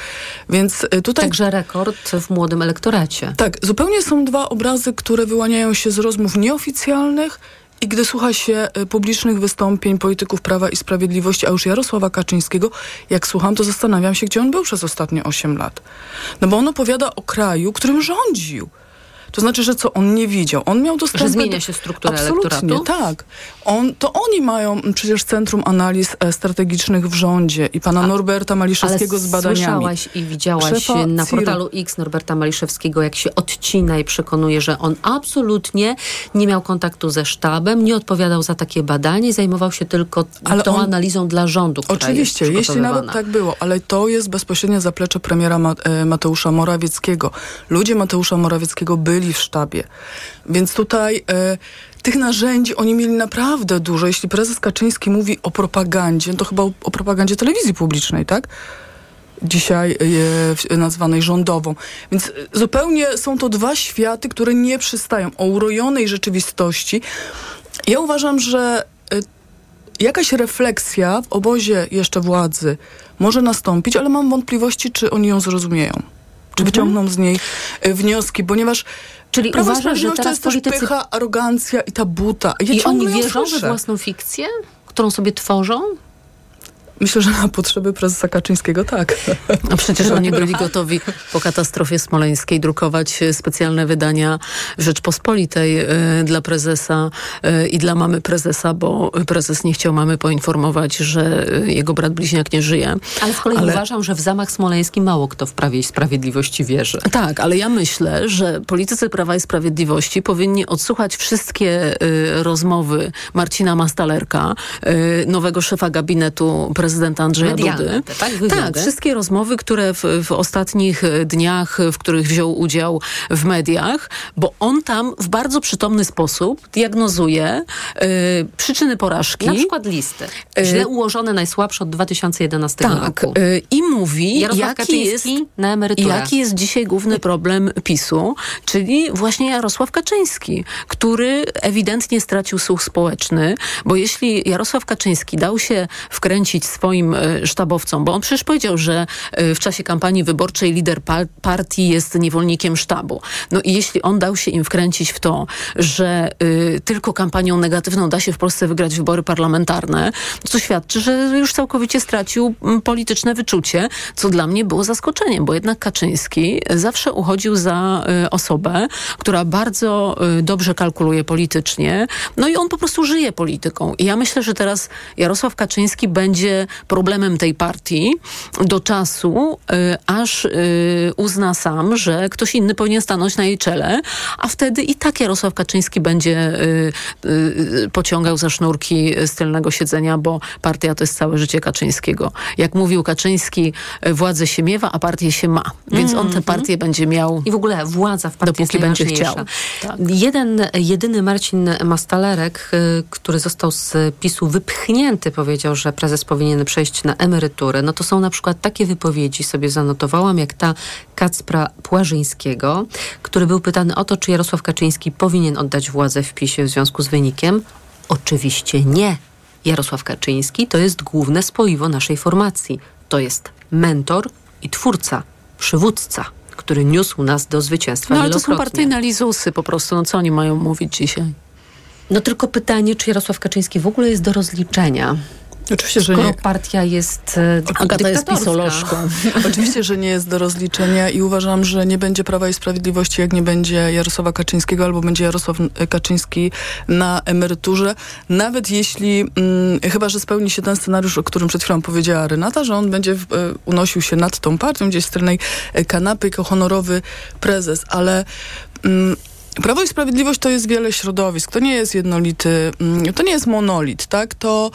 Speaker 16: Więc e, tutaj...
Speaker 5: Także rekord w młodym elektoracie.
Speaker 16: Tak, zupełnie są dwa obrazy, które wyłaniają się z rozmów nieoficjalnych i gdy słucha się y, publicznych wystąpień polityków Prawa i Sprawiedliwości, a już Jarosława Kaczyńskiego, jak słucham, to zastanawiam się, gdzie on był przez ostatnie 8 lat. No bo on opowiada o kraju, którym rządził. To znaczy, że co on nie widział? On miał dostęp
Speaker 5: Że zmienia się struktura elektoratu?
Speaker 16: tak. On, to oni mają przecież Centrum Analiz e, Strategicznych w rządzie i pana A, Norberta Maliszewskiego z badaniami.
Speaker 5: słyszałaś i widziałaś Szefa na portalu X Norberta Maliszewskiego, jak się odcina i przekonuje, że on absolutnie nie miał kontaktu ze sztabem, nie odpowiadał za takie badanie, zajmował się tylko ale tą on, analizą dla rządu,
Speaker 16: Oczywiście, jeśli nawet tak było, ale to jest bezpośrednie zaplecze premiera e, Mateusza Morawieckiego. Ludzie Mateusza Morawieckiego byli byli w sztabie. Więc tutaj e, tych narzędzi oni mieli naprawdę dużo. Jeśli prezes Kaczyński mówi o propagandzie, to chyba o, o propagandzie telewizji publicznej, tak? dzisiaj e, nazwanej rządową. Więc e, zupełnie są to dwa światy, które nie przystają o urojonej rzeczywistości. Ja uważam, że e, jakaś refleksja w obozie jeszcze władzy może nastąpić, ale mam wątpliwości, czy oni ją zrozumieją czy wyciągną z niej e, wnioski, ponieważ
Speaker 5: Czyli
Speaker 16: Prawo
Speaker 5: uważasz, że teraz
Speaker 16: to jest politycy... pycha, arogancja i ta buta.
Speaker 5: Ja I oni wierzą we własną fikcję, którą sobie tworzą?
Speaker 16: Myślę, że na potrzeby prezesa Kaczyńskiego tak.
Speaker 17: A przecież oni byli gotowi po katastrofie smoleńskiej drukować specjalne wydania Rzeczpospolitej y, dla prezesa y, i dla mamy prezesa, bo prezes nie chciał mamy poinformować, że jego brat bliźniak nie żyje.
Speaker 5: Ale z kolei ale... uważam, że w zamach smoleński mało kto w Prawie i Sprawiedliwości wierzy.
Speaker 17: Tak, ale ja myślę, że politycy Prawa i Sprawiedliwości powinni odsłuchać wszystkie y, rozmowy Marcina Mastalerka, nowego szefa gabinetu prezesa prezydenta Andrzeja
Speaker 5: Medialne,
Speaker 17: Dudy.
Speaker 5: tak,
Speaker 17: tak, wszystkie rozmowy, które w, w, ostatnich dniach, w których wziął udział w mediach, bo on tam w bardzo przytomny sposób diagnozuje y, przyczyny porażki.
Speaker 5: Na przykład listy. Y, Źle ułożone, najsłabsze od 2011
Speaker 17: tak,
Speaker 5: roku.
Speaker 17: Y, I mówi,
Speaker 5: jaki jest,
Speaker 17: na jaki jest dzisiaj główny problem PiSu, czyli właśnie Jarosław Kaczyński, który ewidentnie stracił słuch społeczny, bo jeśli Jarosław Kaczyński dał się wkręcić swoim e, sztabowcom, bo on przecież powiedział, że e, w czasie kampanii wyborczej lider partii jest niewolnikiem sztabu. No i jeśli on dał się im wkręcić w to, że y, tylko kampanią negatywną da się w Polsce wygrać wybory parlamentarne, co świadczy, że już całkowicie stracił polityczne wyczucie, co dla mnie było zaskoczeniem, bo jednak Kaczyński zawsze uchodził za osobę, która bardzo dobrze kalkuluje politycznie, no i on po prostu żyje polityką. I ja myślę, że teraz Jarosław Kaczyński będzie problemem tej partii do czasu, y, aż y, uzna sam, że ktoś inny powinien stanąć na jej czele, a wtedy i tak Jarosław Kaczyński będzie y, pociągał za sznurki z tylnego siedzenia, bo partia to jest całe życie Kaczyńskiego. Jak mówił Kaczyński, władzę się miewa, a partię się ma. Więc on tę mhm. partię będzie miał.
Speaker 5: I w ogóle władza w partii
Speaker 17: dopóki będzie chciał.
Speaker 5: Tak. Jeden, jedyny Marcin Mastalerek, który został z PiSu wypchnięty, powiedział, że prezes powinien powinien przejść na emeryturę, no to są na przykład takie wypowiedzi, sobie zanotowałam, jak ta Kacpra Płażyńskiego, który był pytany o to, czy Jarosław Kaczyński powinien oddać władzę w PiSie w związku z wynikiem. Oczywiście nie. Jarosław Kaczyński to jest główne spoiwo naszej formacji. To jest mentor i twórca, przywódca który niósł nas do zwycięstwa
Speaker 17: No ale to są partyjne lizusy po prostu, no co oni mają mówić dzisiaj?
Speaker 5: No tylko pytanie, czy Jarosław Kaczyński w ogóle jest do rozliczenia.
Speaker 16: Oczywiście, że
Speaker 5: Skoro
Speaker 16: nie.
Speaker 5: partia jest e,
Speaker 17: Agata jest pisolożką. <laughs>
Speaker 16: Oczywiście, że nie jest do rozliczenia i uważam, że nie będzie Prawa i Sprawiedliwości, jak nie będzie Jarosława Kaczyńskiego, albo będzie Jarosław Kaczyński na emeryturze. Nawet jeśli, mm, chyba, że spełni się ten scenariusz, o którym przed chwilą powiedziała Renata, że on będzie w, e, unosił się nad tą partią, gdzieś z tylnej kanapy jako honorowy prezes, ale mm, Prawo i Sprawiedliwość to jest wiele środowisk, to nie jest jednolity, mm, to nie jest monolit, tak? To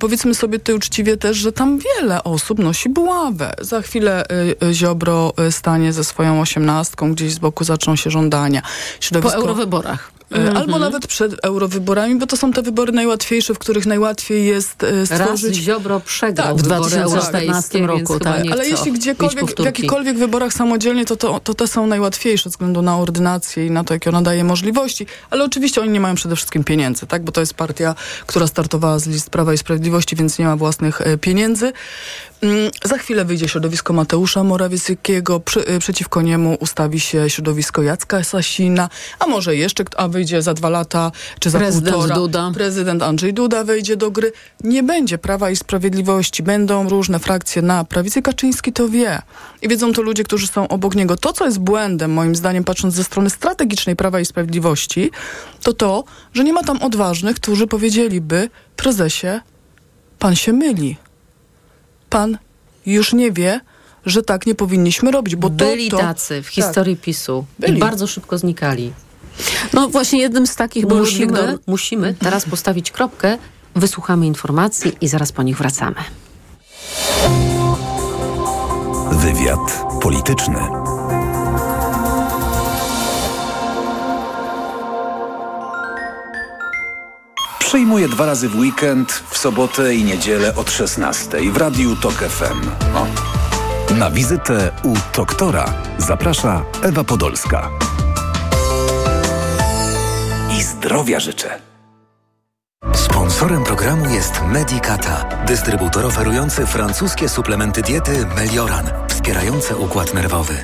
Speaker 16: powiedzmy sobie tutaj uczciwie też, że tam wiele osób nosi buławę. Za chwilę y, y, Ziobro y, stanie ze swoją osiemnastką, gdzieś z boku zaczną się żądania.
Speaker 17: Środowisko... Po eurowyborach.
Speaker 16: Mhm. Albo nawet przed eurowyborami, bo to są te wybory najłatwiejsze, w których najłatwiej jest e, stworzyć...
Speaker 5: Raz Ziobro przegrał
Speaker 16: tak,
Speaker 5: w 2014 roku. Tak.
Speaker 16: Ale jeśli gdziekolwiek, w jakikolwiek wyborach samodzielnie, to, to, to te są najłatwiejsze ze względu na ordynację i na to, jakie ona daje możliwości. Ale oczywiście oni nie mają przede wszystkim pieniędzy, tak? Bo to jest partia, która startowała z list Prawa i Sprawiedliwości, więc nie ma własnych e, pieniędzy. Mm, za chwilę wyjdzie środowisko Mateusza Morawieckiego, przy, y, przeciwko niemu ustawi się środowisko Jacka Sasina, a może jeszcze, a wyjdzie za dwa lata, czy za
Speaker 17: prezydent
Speaker 16: półtora.
Speaker 17: Duda.
Speaker 16: Prezydent Andrzej Duda wejdzie do gry. Nie będzie Prawa i Sprawiedliwości. Będą różne frakcje na prawicy. Kaczyński to wie. I wiedzą to ludzie, którzy są obok niego. To, co jest błędem, moim zdaniem, patrząc ze strony strategicznej Prawa i Sprawiedliwości, to to, że nie ma tam odważnych, którzy powiedzieliby, prezesie, pan się myli pan już nie wie, że tak nie powinniśmy robić, bo
Speaker 5: Byli
Speaker 16: to, to,
Speaker 5: tacy w historii
Speaker 16: tak.
Speaker 5: PiSu
Speaker 16: Byli.
Speaker 5: i bardzo szybko znikali.
Speaker 17: No właśnie jednym z takich był
Speaker 5: musimy,
Speaker 17: Ludwik
Speaker 5: musimy teraz postawić kropkę, wysłuchamy informacji i zaraz po nich wracamy.
Speaker 2: Wywiad polityczny. Przyjmuję dwa razy w weekend, w sobotę i niedzielę od 16 w Radiu TOK FM. O. Na wizytę u doktora zaprasza Ewa Podolska. I zdrowia życzę.
Speaker 4: Sponsorem programu jest Medicata, dystrybutor oferujący francuskie suplementy diety Melioran, wspierające układ nerwowy.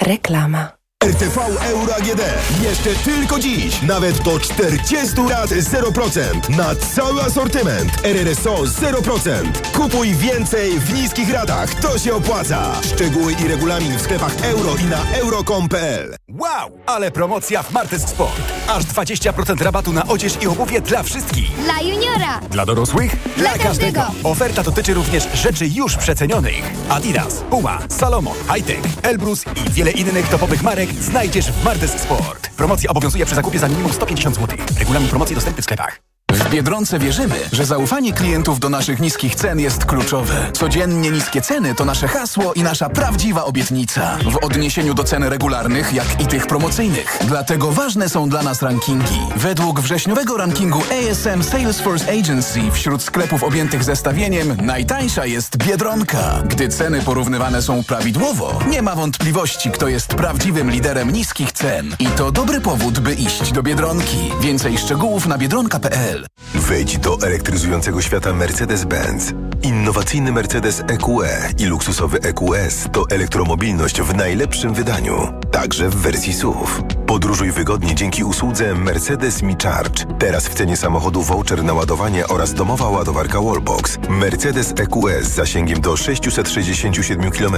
Speaker 18: Reklama. RTV Euro AGD. Jeszcze tylko dziś. Nawet do 40 lat 0%. Na cały asortyment. RRSO 0%. Kupuj więcej w niskich ratach. To się opłaca. Szczegóły i regulamin w sklepach euro i na euro.com.pl
Speaker 19: Wow! Ale promocja w Martes Sport. Aż 20% rabatu na odzież i obuwie dla wszystkich.
Speaker 20: Dla juniora.
Speaker 19: Dla dorosłych?
Speaker 20: Dla każdego.
Speaker 19: Oferta dotyczy również rzeczy już przecenionych. Adidas, Puma, Salomon, Hightech, Elbrus i wiele innych topowych marek znajdziesz w Martes Sport. Promocja obowiązuje przy zakupie za minimum 150 zł. Regulamin promocji dostępny w sklepach.
Speaker 9: W Biedronce wierzymy, że zaufanie klientów do naszych niskich cen jest kluczowe. Codziennie niskie ceny to nasze hasło i nasza prawdziwa obietnica. W odniesieniu do cen regularnych, jak i tych promocyjnych. Dlatego ważne są dla nas rankingi. Według wrześniowego rankingu ASM Salesforce Agency wśród sklepów objętych zestawieniem najtańsza jest Biedronka. Gdy ceny porównywane są prawidłowo, nie ma wątpliwości, kto jest prawdziwym liderem niskich cen. I to dobry powód, by iść do Biedronki. Więcej szczegółów na biedronka.pl
Speaker 18: Wejdź do elektryzującego świata Mercedes-Benz. Innowacyjny Mercedes EQE i luksusowy EQS to elektromobilność w najlepszym wydaniu, także w wersji SUV. Podróżuj wygodnie dzięki usłudze Mercedes Me Charge. Teraz w cenie samochodu voucher na ładowanie oraz domowa ładowarka Wallbox. Mercedes EQS z zasięgiem do 667 km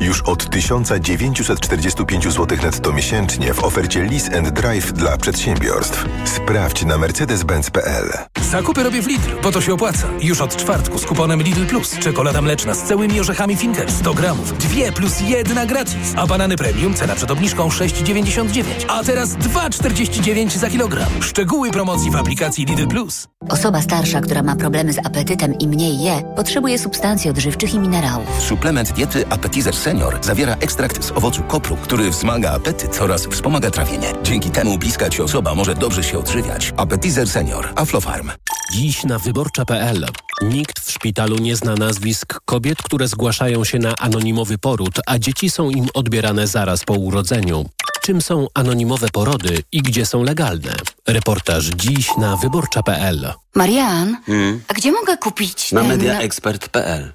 Speaker 18: już od 1945 zł netto miesięcznie w ofercie Lease and Drive dla przedsiębiorstw. Sprawdź na mercedes-benz.pl.
Speaker 2: Zakupy robię w Lidl, bo to się opłaca. Już od czwartku z kuponem Lidl Plus. Czekolada mleczna z całymi orzechami Finger 100 gramów. Dwie plus jedna gratis. A banany premium cena przed obniżką 6,99. A teraz 2,49 za kilogram. Szczegóły promocji w aplikacji Lidl Plus.
Speaker 21: Osoba starsza, która ma problemy z apetytem i mniej je, potrzebuje substancji odżywczych i minerałów.
Speaker 19: Suplement diety Appetizer Senior zawiera ekstrakt z owocu kopru, który wzmaga apetyt oraz wspomaga trawienie. Dzięki temu bliska ci osoba może dobrze się odżywiać. Appetizer Senior. Aflofarm.
Speaker 22: Dziś na wyborcza.pl. Nikt w szpitalu nie zna nazwisk kobiet, które zgłaszają się na anonimowy poród, a dzieci są im odbierane zaraz po urodzeniu. Czym są anonimowe porody i gdzie są legalne? Reportaż dziś na wyborcza.pl.
Speaker 21: Marian,
Speaker 23: Hmm.
Speaker 21: a gdzie mogę kupić
Speaker 23: Na
Speaker 21: ten...
Speaker 23: mediaexpert.pl.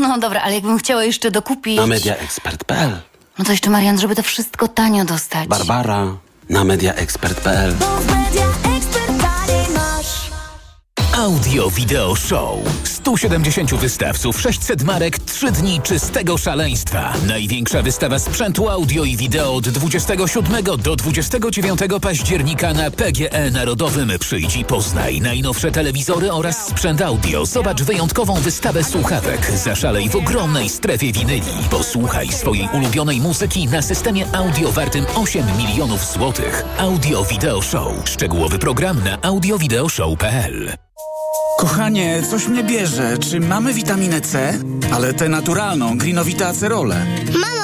Speaker 21: No dobra, ale jakbym chciała jeszcze dokupić...
Speaker 23: Na mediaexpert.pl.
Speaker 21: No to jeszcze Marian, żeby to wszystko tanio dostać.
Speaker 23: Barbara. Na mediaexpert.pl.
Speaker 3: Audio Video Show. 170 wystawców, 600 marek, 3 dni czystego szaleństwa. Największa wystawa sprzętu audio i wideo od 27 do 29 października na PGE Narodowym. Przyjdź poznaj najnowsze telewizory oraz sprzęt audio. Zobacz wyjątkową wystawę słuchawek. Zaszalej w ogromnej strefie winyli. Posłuchaj swojej ulubionej muzyki na systemie audio wartym 8 milionów złotych. Audio Video Show. Szczegółowy program na audiovideoshow.pl
Speaker 24: Kochanie, coś mnie bierze. Czy mamy witaminę C? Ale tę naturalną, grinowite acerole.
Speaker 20: Mamo?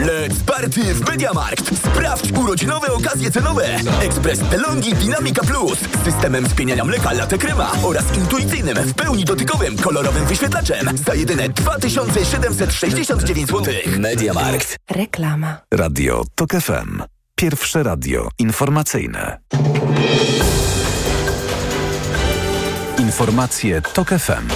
Speaker 25: Let's party w Mediamarkt! Sprawdź urodzinowe okazje cenowe! Ekspres Delonghi Dynamica Plus z systemem spieniania mleka latte crema oraz intuicyjnym, w pełni dotykowym, kolorowym wyświetlaczem za jedyne 2769 zł. Mediamarkt.
Speaker 20: Reklama.
Speaker 26: Radio TOK FM. Pierwsze radio informacyjne. Informacje TOK FM.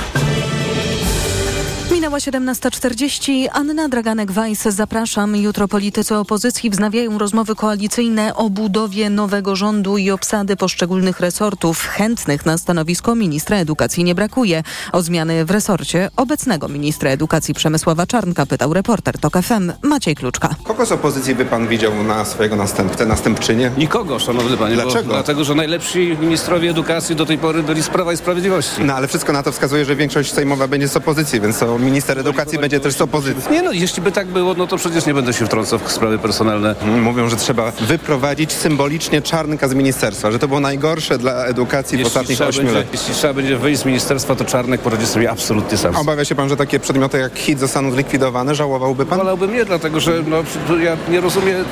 Speaker 1: Minęła 17.40. Anna Draganek-Weiss, zapraszam. Jutro politycy opozycji wznawiają rozmowy koalicyjne o budowie nowego rządu i obsady poszczególnych resortów. Chętnych na stanowisko ministra edukacji nie brakuje. O zmiany w resorcie obecnego ministra edukacji Przemysława Czarnka pytał reporter TOK FM Maciej Kluczka.
Speaker 27: Kogo z opozycji by pan widział na swojego następcę, następczynię?
Speaker 28: Nikogo, szanowny panie.
Speaker 27: Dlaczego?
Speaker 28: Bo, dlatego, że najlepsi ministrowie edukacji do tej pory byli z Prawa i Sprawiedliwości.
Speaker 27: No ale wszystko na to wskazuje, że większość sejmowa będzie z opozycji, więc to minister edukacji będzie też z opozycji.
Speaker 28: Nie no, jeśli by tak było, no to przecież nie będę się wtrącał w sprawy personalne.
Speaker 27: Mówią, że trzeba wyprowadzić symbolicznie Czarnka z ministerstwa, że to było najgorsze dla edukacji w
Speaker 28: Jeśli
Speaker 27: ostatnich
Speaker 28: trzeba,
Speaker 27: ośmiu latach.
Speaker 28: jeśli trzeba będzie wyjść z ministerstwa, to Czarnek poradzi sobie absolutnie sam.
Speaker 27: Obawia się pan, że takie przedmioty jak hit zostaną zlikwidowane? Żałowałby pan?
Speaker 28: Wolałbym nie, dlatego że no, ja nie rozumiem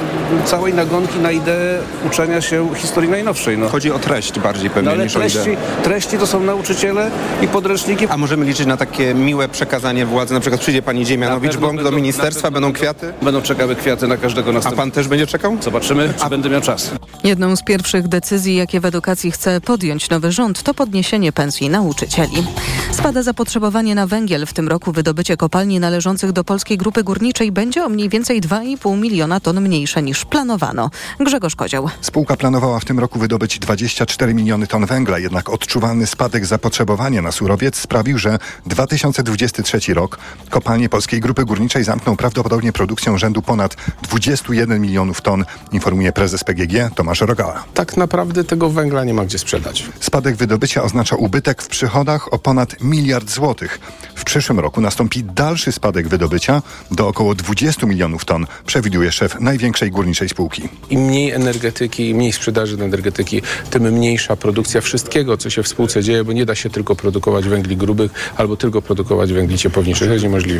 Speaker 28: całej nagonki na ideę uczenia się historii najnowszej. No.
Speaker 27: Chodzi o treść bardziej pewnie
Speaker 28: No, ale
Speaker 27: niż o
Speaker 28: treści,
Speaker 27: ideę.
Speaker 28: treści to są nauczyciele i podręczniki.
Speaker 27: A możemy liczyć na takie miłe przekazanie władzy? Na przykład przyjdzie pani Dziemianowicz,
Speaker 28: pewno
Speaker 27: bąk do ministerstwa, będą kwiaty?
Speaker 28: Będą czekały kwiaty na każdego
Speaker 27: A
Speaker 28: następnego.
Speaker 27: pan też będzie czekał?
Speaker 28: Zobaczymy, czy będę miał czas.
Speaker 1: Jedną z pierwszych decyzji, jakie w edukacji chce podjąć nowy rząd, to podniesienie pensji nauczycieli. Spada zapotrzebowanie na węgiel. W tym roku wydobycie kopalni należących do Polskiej Grupy Górniczej będzie o mniej więcej 2,5 miliona ton mniejsze niż planowano. Grzegorz Kozioł.
Speaker 29: Spółka planowała w tym roku wydobyć 24 miliony ton węgla, jednak odczuwalny spadek zapotrzebowania na surowiec sprawił, że 2023 rok kopalnie Polskiej Grupy Górniczej zamkną prawdopodobnie produkcją rzędu ponad 21 milionów ton, informuje prezes PGG Tomasz Rogała.
Speaker 30: Tak naprawdę tego węgla nie ma gdzie sprzedać.
Speaker 29: Spadek wydobycia oznacza ubytek w przychodach o ponad miliard złotych. W przyszłym roku nastąpi dalszy spadek wydobycia do około 20 milionów ton, przewiduje szef największej górniczej spółki.
Speaker 30: Im mniej energetyki, im mniej sprzedaży energetyki, tym mniejsza produkcja wszystkiego, co się w spółce dzieje, bo nie da się tylko produkować węgli grubych albo tylko produkować węgli ciepłowniczych.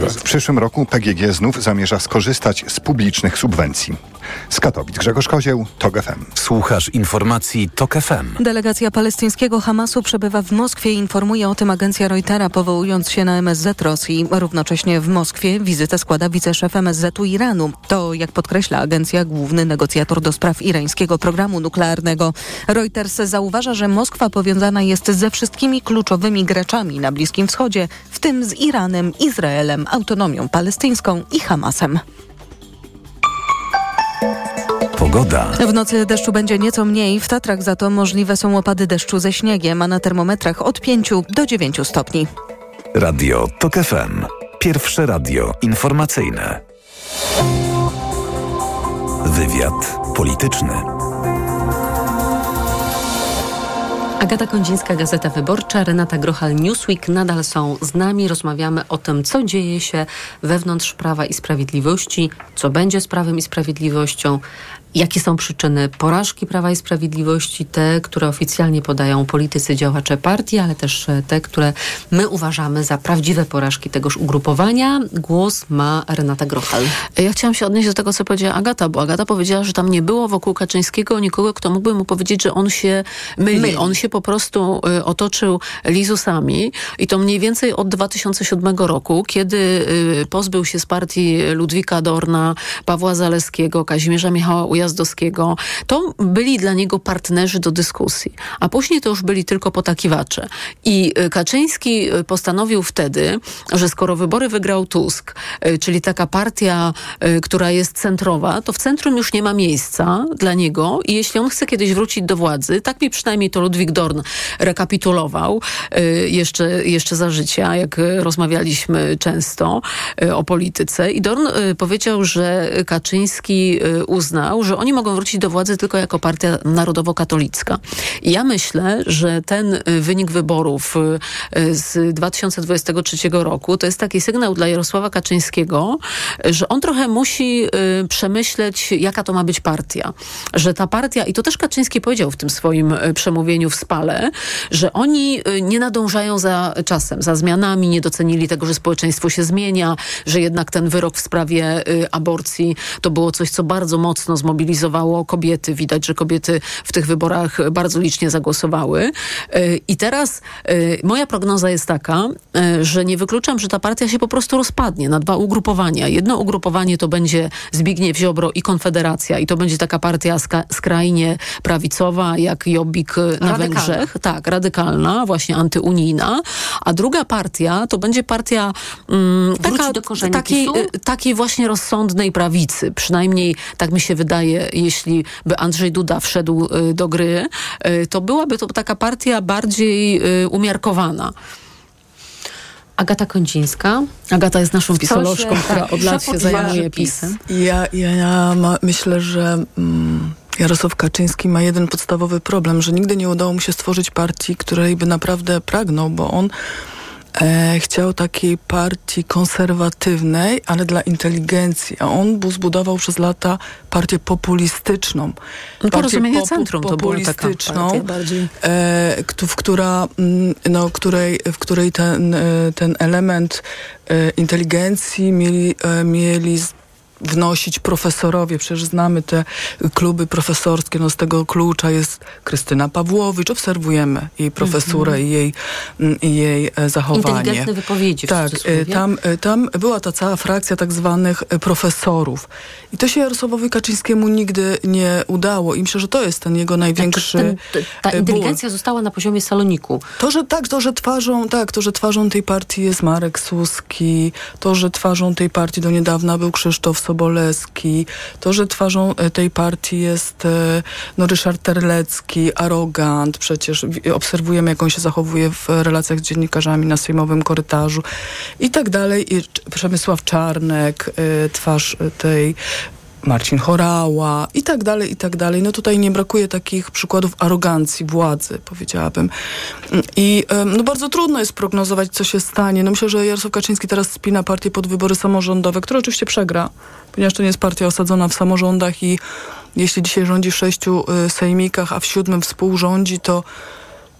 Speaker 29: W przyszłym roku PGG znów zamierza skorzystać z publicznych subwencji. Z Katowic Grzegorz Kozieł, TOG FM.
Speaker 26: Słuchasz informacji TOK FM.
Speaker 1: Delegacja palestyńskiego Hamasu przebywa w Moskwie i informuje o tym agencja Reutera, powołując się na MSZ Rosji. Równocześnie w Moskwie wizytę składa wiceszef MSZ-u Iranu. To, jak podkreśla agencja, główny negocjator do spraw irańskiego programu nuklearnego. Reuters zauważa, że Moskwa powiązana jest ze wszystkimi kluczowymi graczami na Bliskim Wschodzie, w tym z Iranem, Izraelem, autonomią palestyńską i Hamasem.
Speaker 26: Pogoda.
Speaker 1: W nocy deszczu będzie nieco mniej, w Tatrach za to możliwe są opady deszczu ze śniegiem, a na termometrach od 5 do 9 stopni.
Speaker 26: Radio TOK FM. Pierwsze radio informacyjne. Wywiad polityczny.
Speaker 5: Agata Kondzińska, Gazeta Wyborcza, Renata Grochal, Newsweek nadal są z nami. Rozmawiamy o tym, co dzieje się wewnątrz Prawa i Sprawiedliwości, co będzie z Prawem i Sprawiedliwością, jakie są przyczyny porażki Prawa i Sprawiedliwości, te, które oficjalnie podają politycy, działacze partii, ale też e, te, które my uważamy za prawdziwe porażki tegoż ugrupowania. Głos ma Renata Grochal.
Speaker 17: Ja chciałam się odnieść do tego, co powiedziała Agata, bo Agata powiedziała, że tam nie było wokół Kaczyńskiego nikogo, kto mógłby mu powiedzieć, że on się myli.
Speaker 1: Myli.
Speaker 17: On się po prostu y, otoczył lizusami i to mniej więcej od 2007 roku, kiedy y, pozbył się z partii Ludwika Dorna, Pawła Zaleskiego, Kazimierza Michała Ujazdowskiego. To byli dla niego partnerzy do dyskusji, a później to już byli tylko potakiwacze. I y, Kaczyński y, postanowił wtedy, że skoro wybory wygrał Tusk, y, czyli taka partia, która jest centrowa, to w centrum już nie ma miejsca dla niego i jeśli on chce kiedyś wrócić do władzy, tak mi przynajmniej to Ludwik Dorn rekapitulował jeszcze, jeszcze za życia, jak rozmawialiśmy często o polityce. I Dorn powiedział, że Kaczyński uznał, że oni mogą wrócić do władzy tylko jako partia narodowo-katolicka. I ja myślę, że ten wynik wyborów z 2023 roku to jest taki sygnał dla Jarosława Kaczyńskiego, że on trochę musi przemyśleć, jaka to ma być partia. Że ta partia, i to też Kaczyński powiedział w tym swoim przemówieniu w Spale, że oni nie nadążają za czasem, za zmianami, nie docenili tego, że społeczeństwo się zmienia, że jednak ten wyrok w sprawie y, aborcji to było coś, co bardzo mocno zmobilizowało kobiety. Widać, że kobiety w tych wyborach bardzo licznie zagłosowały. Y, I teraz y, moja prognoza jest taka, że nie wykluczam, że ta partia się po prostu rozpadnie na dwa ugrupowania. Jedno ugrupowanie to będzie Zbigniew Ziobro i Konfederacja i to będzie taka partia skrajnie prawicowa, jak Jobbik na radykalna. Węgrzech. Tak, radykalna, właśnie antyunijna. A druga partia to będzie partia mm, taka, takiej, takiej właśnie rozsądnej prawicy. Przynajmniej tak mi się wydaje, jeśli by Andrzej Duda wszedł y, do gry, y, to byłaby to taka partia bardziej y, umiarkowana.
Speaker 5: Agata Kądzińska.
Speaker 17: Agata jest naszą pisolożką, która tak, od lat się zajmuje pisem.
Speaker 16: Ja, ja, ja ma, myślę, że mm, Jarosław Kaczyński ma jeden podstawowy problem, że nigdy nie udało mu się stworzyć partii, której by naprawdę pragnął, bo on e, chciał takiej partii konserwatywnej, ale dla inteligencji, a on zbudował przez lata partię populistyczną.
Speaker 17: No, porozumienie popu, Centrum to była taka
Speaker 16: bardziej... E, w, która, mm, no, której, w której ten, e, ten element e, inteligencji mieli, e, mieli wnosić profesorowie. Przecież znamy te kluby profesorskie. No z tego klucza jest Krystyna Pawłowicz. Obserwujemy jej profesurę mm -hmm. i jej, mm, i jej e, zachowanie.
Speaker 5: Inteligentne wypowiedzi.
Speaker 16: Tak, e, tam, e, tam była ta cała frakcja tak zwanych profesorów. I to się Jarosławowi Kaczyńskiemu nigdy nie udało. I myślę, że to jest ten jego największy ten, ten,
Speaker 5: Ta inteligencja ból. została na poziomie saloniku.
Speaker 16: To, że tak, to, że twarzą, tak, to, że twarzą tej partii jest Marek Suski, to, że twarzą tej partii do niedawna był Krzysztof Sobolewski, to, że twarzą e, tej partii jest e, no, Ryszard Terlecki, arogant, przecież obserwujemy, jak on się zachowuje w relacjach z dziennikarzami na sejmowym korytarzu i tak dalej. I Przemysław Czarnek, e, twarz tej Marcin Chorała i tak dalej, i tak dalej. No tutaj nie brakuje takich przykładów arogancji władzy, powiedziałabym. I no bardzo trudno jest prognozować, co się stanie. No myślę, że Jarosław Kaczyński teraz spina partię pod wybory samorządowe, które oczywiście przegra, ponieważ to nie jest partia osadzona w samorządach i jeśli dzisiaj rządzi w sześciu y, sejmikach, a w siódmym współrządzi, to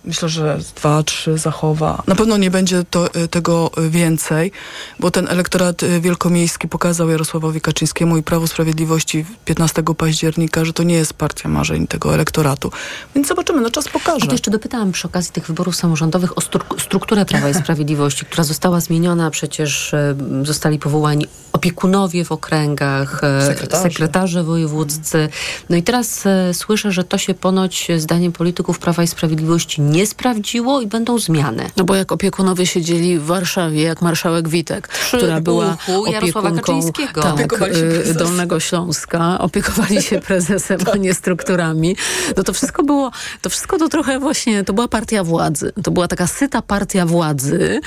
Speaker 16: myślę, że dwa, trzy zachowa. Na pewno nie będzie to, y, tego więcej, bo ten elektorat y, wielkomiejski pokazał Jarosławowi Kaczyńskiemu i Prawu Sprawiedliwości 15 października, że to nie jest partia marzeń tego elektoratu. Więc zobaczymy, no czas pokaże.
Speaker 5: A to jeszcze dopytałam przy okazji tych wyborów samorządowych o strukturę Prawa i Sprawiedliwości, która została zmieniona. Przecież e, zostali powołani opiekunowie w okręgach, e, sekretarze, sekretarze wojewódzcy. No i teraz e, słyszę, że to się ponoć zdaniem polityków Prawa i Sprawiedliwości nie sprawdziło i będą zmiany.
Speaker 17: No bo jak opiekunowie siedzieli w Warszawie, jak marszałek Witek, Przy która była opiekunką tak, y, Dolnego Śląska, opiekowali się <laughs> prezesem, a nie strukturami, no to wszystko było, to wszystko to trochę właśnie, to była partia władzy. To była taka syta partia władzy,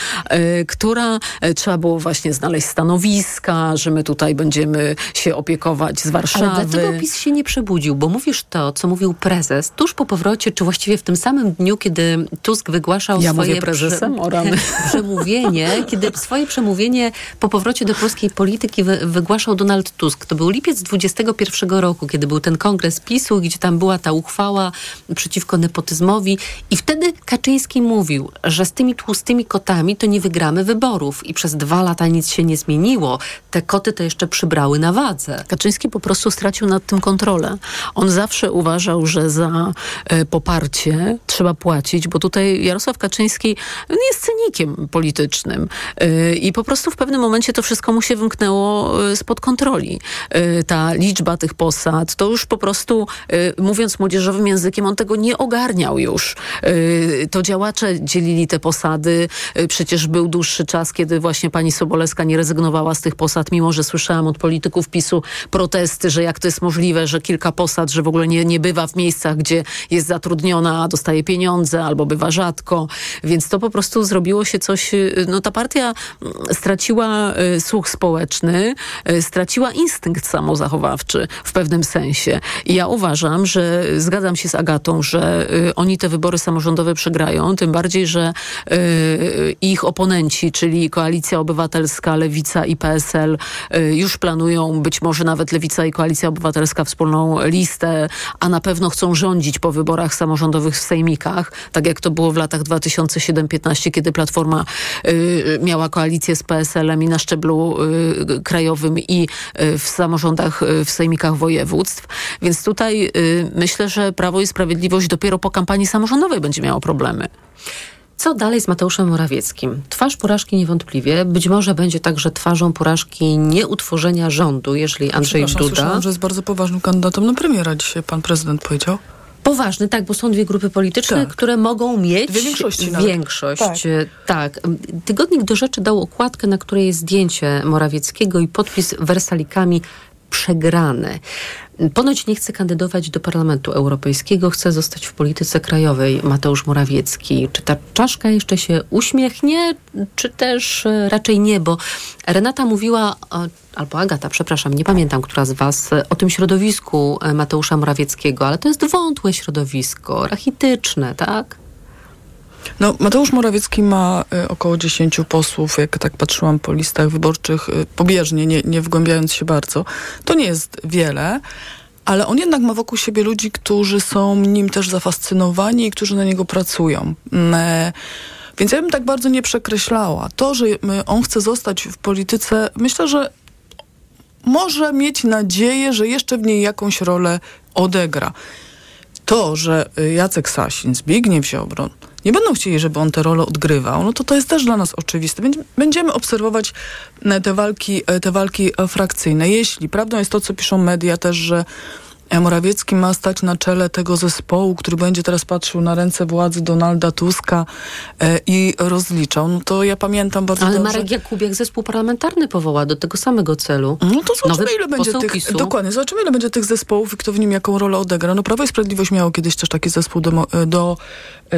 Speaker 17: y, która y, trzeba było właśnie znaleźć stanowiska, że my tutaj będziemy się opiekować z Warszawy.
Speaker 5: Ale dlaczego PiS się nie przebudził? Bo mówisz to, co mówił prezes tuż po powrocie, czy właściwie w tym samym dniu, kiedy kiedy Tusk wygłaszał
Speaker 17: ja
Speaker 5: swoje
Speaker 17: prezesem,
Speaker 5: prze <laughs> przemówienie, kiedy swoje przemówienie po powrocie do polskiej polityki wy wygłaszał Donald Tusk. To był lipiec 21 roku, kiedy był ten kongres PiSu, gdzie tam była ta uchwała przeciwko nepotyzmowi i wtedy Kaczyński mówił, że z tymi tłustymi kotami to nie wygramy wyborów i przez dwa lata nic się nie zmieniło. Te koty to jeszcze przybrały na wadze.
Speaker 17: Kaczyński po prostu stracił nad tym kontrolę. On zawsze uważał, że za e, poparcie trzeba płacić bo tutaj Jarosław Kaczyński jest cynikiem politycznym y, i po prostu w pewnym momencie to wszystko mu się wymknęło y, spod kontroli. Y, ta liczba tych posad, to już po prostu, mówiąc młodzieżowym językiem, on tego nie ogarniał już. To działacze dzielili te posady. Przecież był dłuższy czas, kiedy właśnie pani Sobolewska nie rezygnowała z tych posad, mimo że słyszałam od polityków PiSu protesty, że jak to jest możliwe, że kilka posad, że w ogóle nie, nie bywa w miejscach, gdzie jest zatrudniona, a dostaje pieniądze pieniądze albo bywa rzadko, więc to po prostu zrobiło się coś, y, no ta partia mm, straciła y, słuch społeczny, y, straciła instynkt samozachowawczy w pewnym sensie. I ja uważam, że zgadzam się z Agatą, że oni te wybory samorządowe przegrają, tym bardziej, że ich oponenci, czyli Koalicja Obywatelska, Lewica i PSL już planują być może nawet Lewica i Koalicja Obywatelska wspólną listę, a na pewno chcą rządzić po wyborach samorządowych w sejmikach, tak jak to było w latach 2007-15, kiedy Platforma y, miała koalicję z PSL-em i na szczeblu y, krajowym i y, w samorządach, y, w sejmikach województw. Więc tutaj y, myślę, że Prawo i Sprawiedliwość dopiero po kampanii samorządowej będzie miało problemy.
Speaker 5: Co dalej z Mateuszem Morawieckim? Twarz porażki niewątpliwie. Być może będzie także twarzą porażki nieutworzenia rządu, jeżeli Andrzej Duda...
Speaker 16: Słyszałam, że jest bardzo poważnym kandydatem na premiera dzisiaj, pan prezydent powiedział.
Speaker 5: Poważny, tak, bo są dwie grupy polityczne, tak. które mogą mieć
Speaker 16: dwie większości.
Speaker 5: Większość, tak. tak. Tygodnik do rzeczy dał okładkę, na której jest zdjęcie Morawieckiego i podpis wersalikami przegrany. Ponoć nie chce kandydować do Parlamentu Europejskiego, chce zostać w polityce krajowej Mateusz Morawiecki. Czy ta czaszka jeszcze się uśmiechnie, czy też e, raczej nie? Bo Renata mówiła, albo Agata, przepraszam, nie pamiętam, która z Was, o tym środowisku e, Mateusza Morawieckiego, ale to jest wątłe środowisko, rachityczne, tak?
Speaker 16: No, Mateusz Morawiecki ma y, około 10 posłów, jak tak patrzyłam po listach wyborczych, y, pobieżnie, nie, nie wgłębiając się bardzo. To nie jest wiele, ale on jednak ma wokół siebie ludzi, którzy są nim też zafascynowani i którzy na niego pracują. Y, więc ja bym tak bardzo nie przekreślała. To, że on chce zostać w polityce, myślę, że może mieć nadzieję, że jeszcze w niej jakąś rolę odegra. To, że Jacek Sasin, Zbigniew Ziobro, nie będą chcieli, żeby on tę rolę odgrywał, no to to jest też dla nas oczywiste. Będziemy obserwować e, te walki, e, te walki e, frakcyjne. Jeśli prawdą jest to, co piszą media też, że Morawiecki ma stać na czele tego zespołu, który będzie teraz patrzył na ręce władzy Donalda Tuska i rozliczał. No to ja pamiętam bardzo
Speaker 5: Ale
Speaker 16: dobrze.
Speaker 5: Ale Marek Jakubiak zespół parlamentarny powoła do tego samego celu.
Speaker 16: No to zobaczymy, ile będzie tych, PiSu. dokładnie, zobaczymy, ile będzie tych zespołów i kto w nim jaką rolę odegra. No Prawo i Sprawiedliwość miało kiedyś też taki zespół do, e,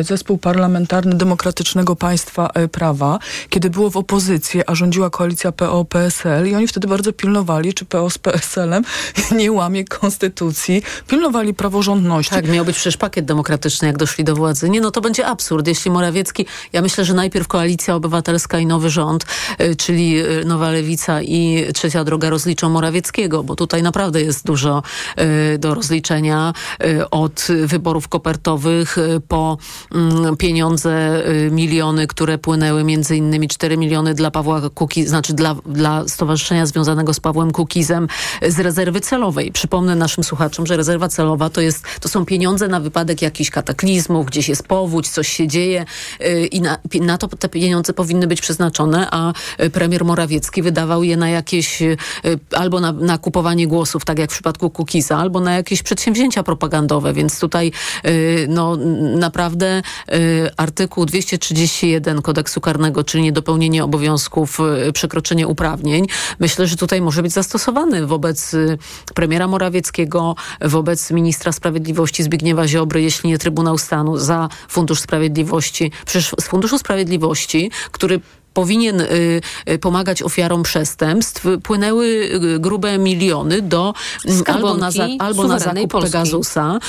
Speaker 16: zespół parlamentarny Demokratycznego Państwa e, Prawa, kiedy było w opozycji, a rządziła koalicja PO-PSL i oni wtedy bardzo pilnowali, czy PO z PSL-em <laughs> nie łamie konstytucji pilnowali praworządności.
Speaker 17: Tak, miał być przecież pakiet demokratyczny, jak doszli do władzy. Nie, no to będzie absurd. Jeśli Morawiecki, ja myślę, że najpierw Koalicja Obywatelska i nowy rząd, y, czyli Nowa Lewica i Trzecia Droga rozliczą Morawieckiego, bo tutaj naprawdę jest dużo do rozliczenia od wyborów kopertowych po pieniądze, miliony, które płynęły między innymi 4 miliony dla Pawła Kuki, znaczy dla, dla stowarzyszenia związanego z Pawłem Kukizem z rezerwy celowej. Przypomnę naszym słuchaczom, że rezerwa celowa to, jest, to są pieniądze na wypadek jakichś kataklizmów, gdzieś jest powódź, coś się dzieje yy, i na, na to te pieniądze powinny być przeznaczone, a y, premier Morawiecki wydawał je na jakieś albo na, na, kupowanie głosów, tak jak w przypadku Kukiza, albo na jakieś przedsięwzięcia propagandowe, więc tutaj no naprawdę y, artykuł 231 kodeksu karnego, czyli niedopełnienie obowiązków, y, przekroczenie uprawnień, myślę, że tutaj może być zastosowany wobec premiera Morawieckiego, wobec ministra sprawiedliwości Zbigniewa Ziobry, jeśli nie Trybunał Stanu, za Fundusz Sprawiedliwości. Przecież z Funduszu Sprawiedliwości, który powinien y, y, pomagać ofiarom przestępstw, płynęły y, grube miliony do
Speaker 5: mm,
Speaker 17: albo na, za, albo na zakup Polski. Pegasusa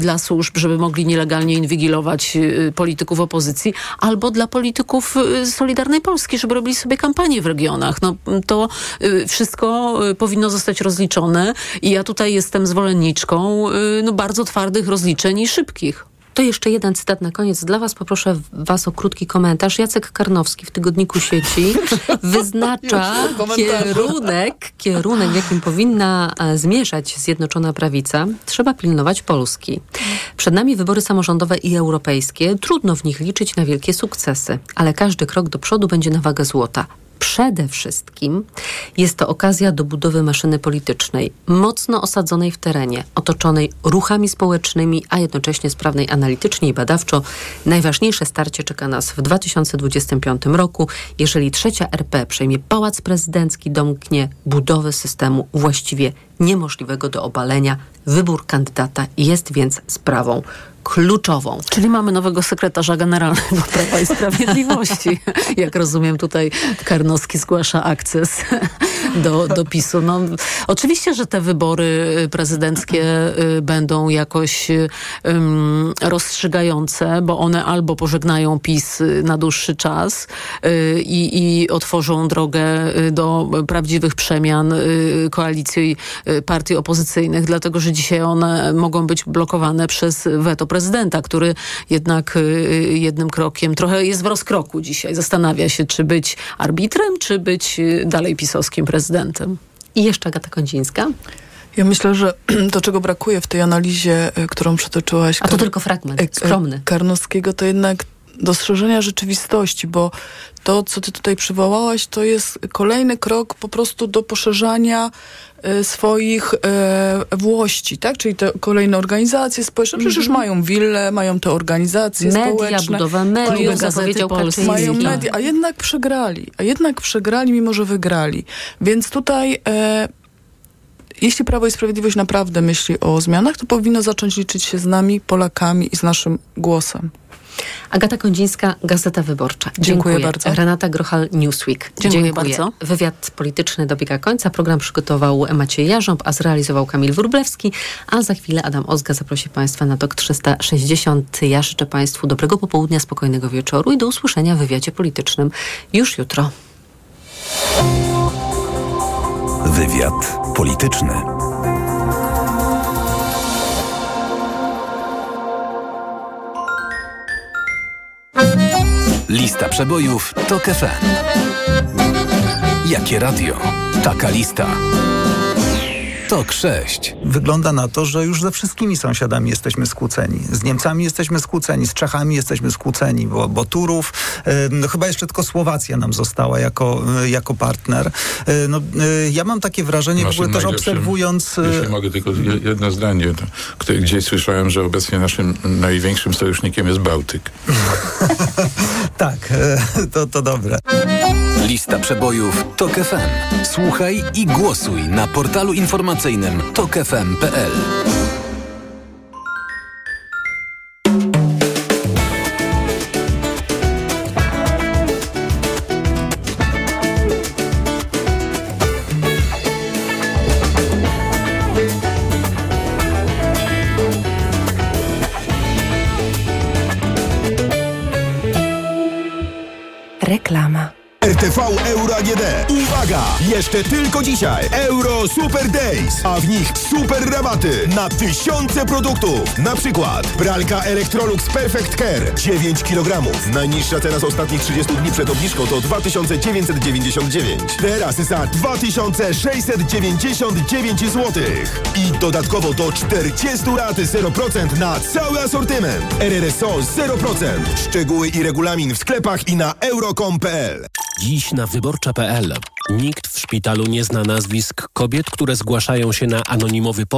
Speaker 17: dla służb, żeby mogli nielegalnie inwigilować polityków opozycji, albo dla polityków Solidarnej Polski, żeby robili sobie kampanię w regionach. No, to wszystko powinno zostać rozliczone i ja tutaj jestem zwolenniczką no, bardzo twardych rozliczeń i szybkich.
Speaker 5: To jeszcze jeden cytat na koniec. Dla Was poproszę Was o krótki komentarz. Jacek Karnowski w Tygodniku Sieci <laughs> wyznacza kierunek, kierunek, w jakim powinna e, zmierzać Zjednoczona Prawica. Trzeba pilnować Polski. Przed nami wybory samorządowe i europejskie. Trudno w nich liczyć na wielkie sukcesy, ale każdy krok do przodu będzie na wagę złota. Przede wszystkim jest to okazja do budowy maszyny politycznej, mocno osadzonej w terenie, otoczonej ruchami społecznymi, a jednocześnie sprawnej analitycznie i badawczo. Najważniejsze starcie czeka nas w 2025 roku, jeżeli trzecia RP przejmie pałac prezydencki, domknie budowę systemu właściwie niemożliwego do obalenia. Wybór kandydata jest więc sprawą kluczową.
Speaker 17: Czyli mamy nowego sekretarza generalnego Prawa i Sprawiedliwości. <laughs> Jak rozumiem, tutaj Karnowski zgłasza akces do, do PiSu. No, oczywiście, że te wybory prezydenckie y, będą jakoś um, rozstrzygające, bo one albo pożegnają PiS na dłuższy czas y, i, i otworzą drogę y, do prawdziwych przemian koalicji partii opozycyjnych, dlatego że dzisiaj one mogą być blokowane przez weto prezydenta, który jednak jednym krokiem trochę jest w rozkroku dzisiaj. Zastanawia się, czy być arbitrem, czy być dalej pisowskim prezydentem.
Speaker 5: I jeszcze Agata Kondzińska.
Speaker 16: Ja myślę, że <clears throat> to, czego brakuje w tej analizie, którą przytoczyłaś...
Speaker 5: A to tylko fragment, skromny.
Speaker 16: Karnowskiego, to jednak dostrzeżenia rzeczywistości, bo to, co ty tutaj przywołałaś, to jest kolejny krok po prostu do poszerzania e, swoich e, włości, tak? Czyli te kolejne organizacje społeczne, przecież już
Speaker 5: Mhm.
Speaker 16: mają wille, mają te organizacje
Speaker 5: Media,
Speaker 16: społeczne.
Speaker 5: budowa mediów, zapowiedział Kaczyński.
Speaker 16: Mają media, a jednak przegrali. A jednak przegrali, mimo że wygrali. Więc tutaj... E, jeśli Prawo i Sprawiedliwość naprawdę myśli o zmianach, to powinno zacząć liczyć się z nami, Polakami i z naszym głosem.
Speaker 5: Agata Kondzińska, Gazeta Wyborcza.
Speaker 16: Dziękuję bardzo.
Speaker 5: Renata Grochal, Newsweek.
Speaker 17: Dziękuję bardzo.
Speaker 5: Wywiad polityczny dobiega końca. Program przygotował Maciej Jarząb, a zrealizował Kamil Wróblewski. A za chwilę Adam Ozga zaprosi Państwa na TOK 360. Ja życzę Państwu dobrego popołudnia, spokojnego wieczoru i do usłyszenia w wywiadzie politycznym już jutro.
Speaker 9: Wywiad polityczny. Lista przebojów to FM. Jakie radio? Taka lista. Tok 6.
Speaker 31: Wygląda na to, że już ze wszystkimi sąsiadami jesteśmy skłóceni. Z Niemcami jesteśmy skłóceni, z Czechami jesteśmy skłóceni, bo, bo Turów, e, no chyba jeszcze tylko Słowacja nam została jako, e, jako partner. E, no, e, ja mam takie wrażenie, w
Speaker 32: Naszym
Speaker 31: ogóle też obserwując...
Speaker 32: Jeśli mogę tylko je- jedno zdanie, to, które gdzieś słyszałem, że obecnie naszym największym sojusznikiem jest Bałtyk. <laughs>
Speaker 31: tak, e, to, to dobre.
Speaker 9: Lista przebojów Tok FM. Słuchaj i głosuj na portalu informacyjnym tokefm.pl.
Speaker 25: Jeszcze tylko dzisiaj Euro Super Days, a w nich super rabaty na tysiące produktów. Na przykład pralka Electrolux Perfect Care 9 kg. Najniższa teraz ostatnich 30 dni przed obniżką to 2999. Teraz za 2699 zł. I dodatkowo do 40 lat 0% na cały asortyment. RRSO 0%. Szczegóły i regulamin w sklepach i na euro.com.pl.
Speaker 22: Dziś na wyborcza.pl. Nikt w szpitalu nie zna nazwisk kobiet, które zgłaszają się na anonimowy poród.